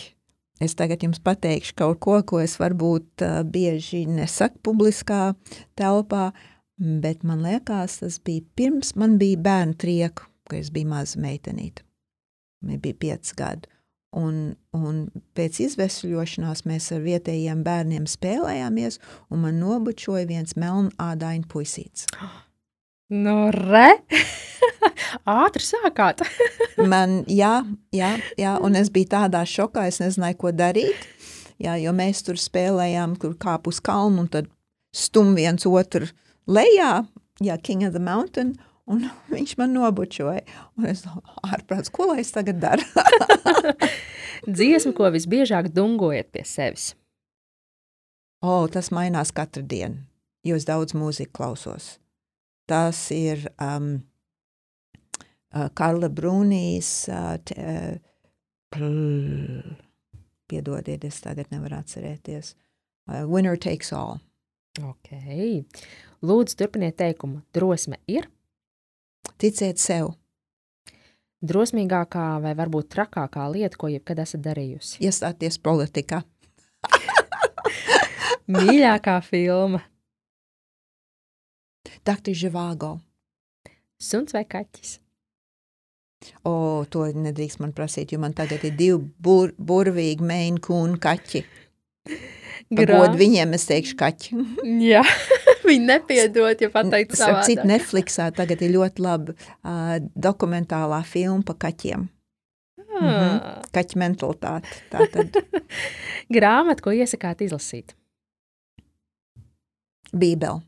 es tagad jums pateikšu kaut ko, ko es varbūt bieži nesaku publiskā telpā, bet man liekas, tas bija pirms man bija bērnu trieku, kad es biju maza meitenīte. Man bija pieci gadi. Un, un pēc izvesļošanās mēs ar vietējiem bērniem spēlējāmies, un man nobučoja viens melnādaini puisīts. Nu, re! Ātri sākāt. man, jā, jā, jā, un es biju tādā šokā, es nezināju, ko darīt. Jā, jo mēs tur spēlējām, kur kāp uz kalnu un tad stum viens otru lejā, jā, King of the Mountain, un viņš man nobučoja. Un es ārprāts, ko lai es tagad daru? Dziesmu, ko visbiežāk dungojat pie sevis? O, oh, tas mainās katru dienu, jo es daudz mūziku klausos. Tas ir um, uh, Karla Brūnijas, uh, uh, piedodiet, es tagad nevaru atcerēties, uh, Winner Takes All. Ok. Lūdzu, turpiniet teikumu. Drosme ir? Ticiet sev. Drosmīgākā vai varbūt trakākā lieta, ko jebkad esat darījusi? Iestāties politikā. Mīļākā filma? Dr. Živāgo. Suns vai kaķis? O, to nedrīkst man prasīt, jo man tagad ir divi bur, burvīgi meini kūnu kaķi. God viņiem es teikšu kaķi. Jā, viņi nepiedod, ja pateikt savādāk. Cit Netflixā tagad ir ļoti laba uh, dokumentālā filma pa kaķiem. Ah. Mm -hmm. Kaķa mentalitāte. Tātad. Grāmatu, ko iesakāt izlasīt? Bībeli.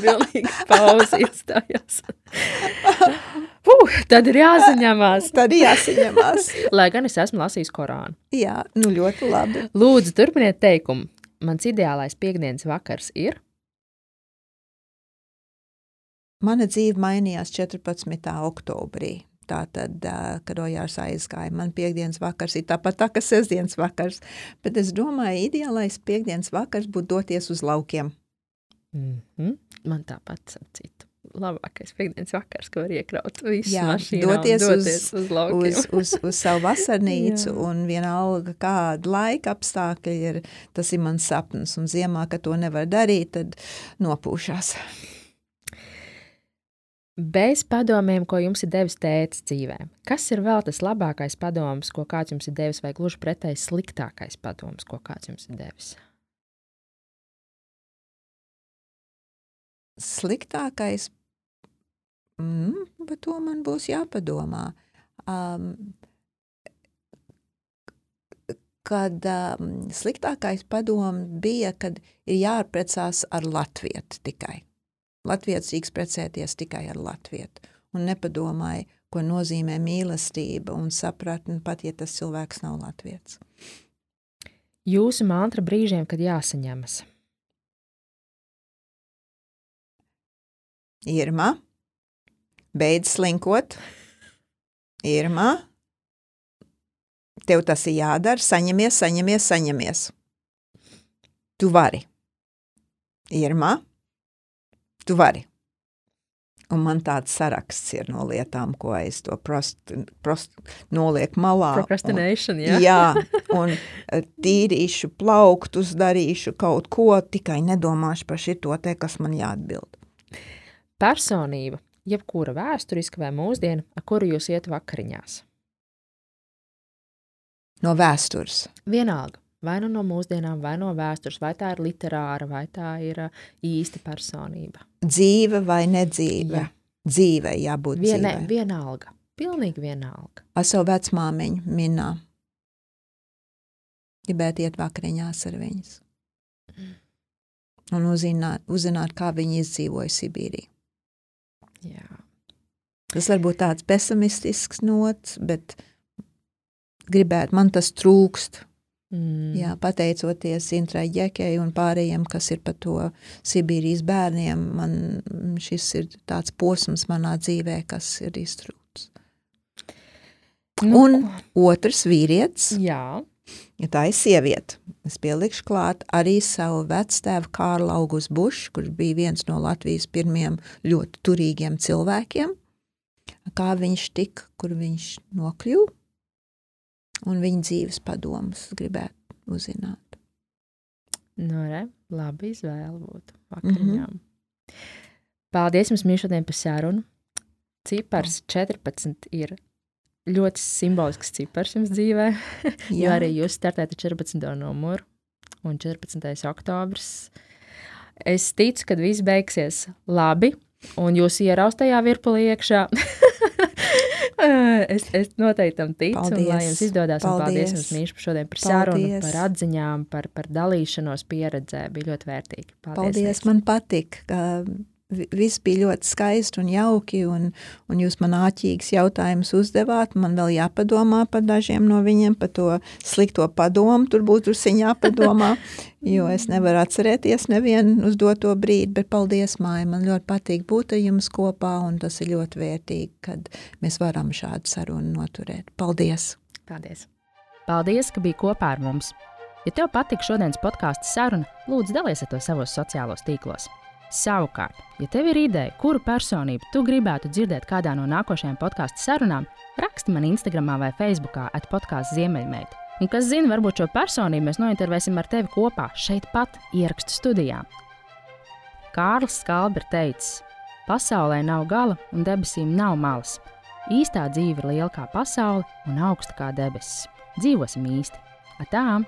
Pilnīgi pauze iestājās. Uh, tad ir jāsaņemās. tad ir jāsaņemās. Lai gan es esmu lasījis Korānu. Jā, nu ļoti labi. Lūdzu, turpiniet teikumu. Mans ideālais piekdienas vakars ir? Mana dzīve mainījās 14. oktobrī. Tātad, kad Ojārs aizgāja, man piekdienas vakars ir tāpat tā, kā sestdienas vakars. Bet es domāju, ideālais piekdienas vakars būtu doties uz laukiem. Mm -hmm. Man tāpat sacīt. Labākais piekdienas vakars, ko var iekraut visu Jā, mašīnā doties, doties uz, uz laukiem. uz, uz, uz savu vasarnīcu un vienalga kāda laika apstākļi ir, tas ir mans sapnis. Un ziemā, kad to nevar darīt, tad nopūšās. Bez padomiem, ko jums ir devis tēvs dzīvē, kas ir vēl tas labākais padoms, ko kāds jums ir devis, vai gluži pretēji sliktākais padoms, ko kāds jums ir devis? Sliktākais, mm, bet to man būs jāpadomā. Um, kad um, sliktākais padoms bija, kad ir jāprecās ar latvietu tikai. Latvijas drīkst precēties tikai ar latvietu un nepadomāja, ko nozīmē mīlestība un sapratne, pat ja tas cilvēks nav latviets. Jūsu mantra brīžiem, kad jāsaņemas. Irma, beidz slinkot. Irma, tev tas ir jādara, saņemies, saņemies, saņemies. Tu vari. Irma, tu vari. Un man tāds saraksts ir no lietām, ko es to prost, prost, nolieku malā. Procrastination, un, jā. jā, un e, tīrīšu plauktus, darīšu kaut ko, tikai nedomāšu par šito te, kas man jāatbild. Personība, jebkura vēsturiska vai mūsdiena, ar kuru jūs iet vakariņās? No vēstures. Vienalga vai nu no mūsdienām, vai no vēstures, vai tā ir literāra, vai tā ir uh, īsta personība. Dzīve vai nedzīve? Jā. Dzīve jābūt Vien, dzīvei. Vienalga, pilnīgi vienalga. Ar savu vecmāmiņu minā. Gribētu iet vakariņās ar viņas. Un uzzināt, uzzināt, kā viņi izdzīvoja Sibīrī. Jā. Tas var būt tāds pesimistisks nots, bet gribētu, man tas trūkst Mm. Jā, pateicoties Intrai Ģekei un pārējiem, kas ir par to Sibīrijas bērniem, man šis ir tāds posms manā dzīvē, kas ir iztrūks. Nu, un otrs vīrietis, jā. ja tā ir sieviete, es pielikšu klāt arī savu vectēvu Kārlu Augustu Bušu, kurš bija viens no Latvijas pirmiem ļoti turīgiem cilvēkiem. kā viņš tika, kur viņš nokļuva, un viņa dzīves padomus gribētu uzzināt. Nu, re, labi izvēle būtu vakariņām. Mm -hmm. Paldies jums, Mīša, šodien par sarunu. Cipars 14 ir ļoti simbolisks cipars jums dzīvē, jo arī jūs startējat 14. numuru un 14. oktobris. Es ticu, ka viss beigsies labi, un jūs ieraust tajā virpulī iekšā. es, es noteikti tam ticu, paldies. un lai jums izdodas. Paldies, paldies jums, Mīša, par šodien par sarunu, par atziņām, par, par dalīšanos pieredzē. Bija ļoti vērtīgi. Paldies, paldies man patīk. Viss bija ļoti skaisti un jauki, un, un jūs man āķīgs jautājums uzdevāt. Man vēl jāpadomā par dažiem no viņiem, par to slikto padomu. Tur būtu jāpadomā, jo es nevaru atcerēties nevienu uz doto brīdi, bet paldies, māja. Man ļoti patīk būt ar jums kopā, un tas ir ļoti vērtīgi, kad mēs varam šādu sarunu noturēt. Paldies! Paldies! Paldies, ka biji kopā ar mums! Ja tev patika šodienas podkāstu saruna, lūdzu dalies ar to savos sociālos tīklos. Savukārt, ja tev ir ideja, kuru personību tu gribētu dzirdēt kādā no nākošajām podkāstu sarunām, raksti man Instagram vai Facebook at podkāstu Ziemeļmeita. Un kas zina, varbūt šo personību mēs nointervēsim ar tevi kopā šeit pat ierakstu studijā. Kārlis Skalbers teica, pasaulē nav gala un debesīm nav malas. Īstā dzīve ir liela kā pasaule un augsta kā debesis. Dzīvosim īsti! Atām!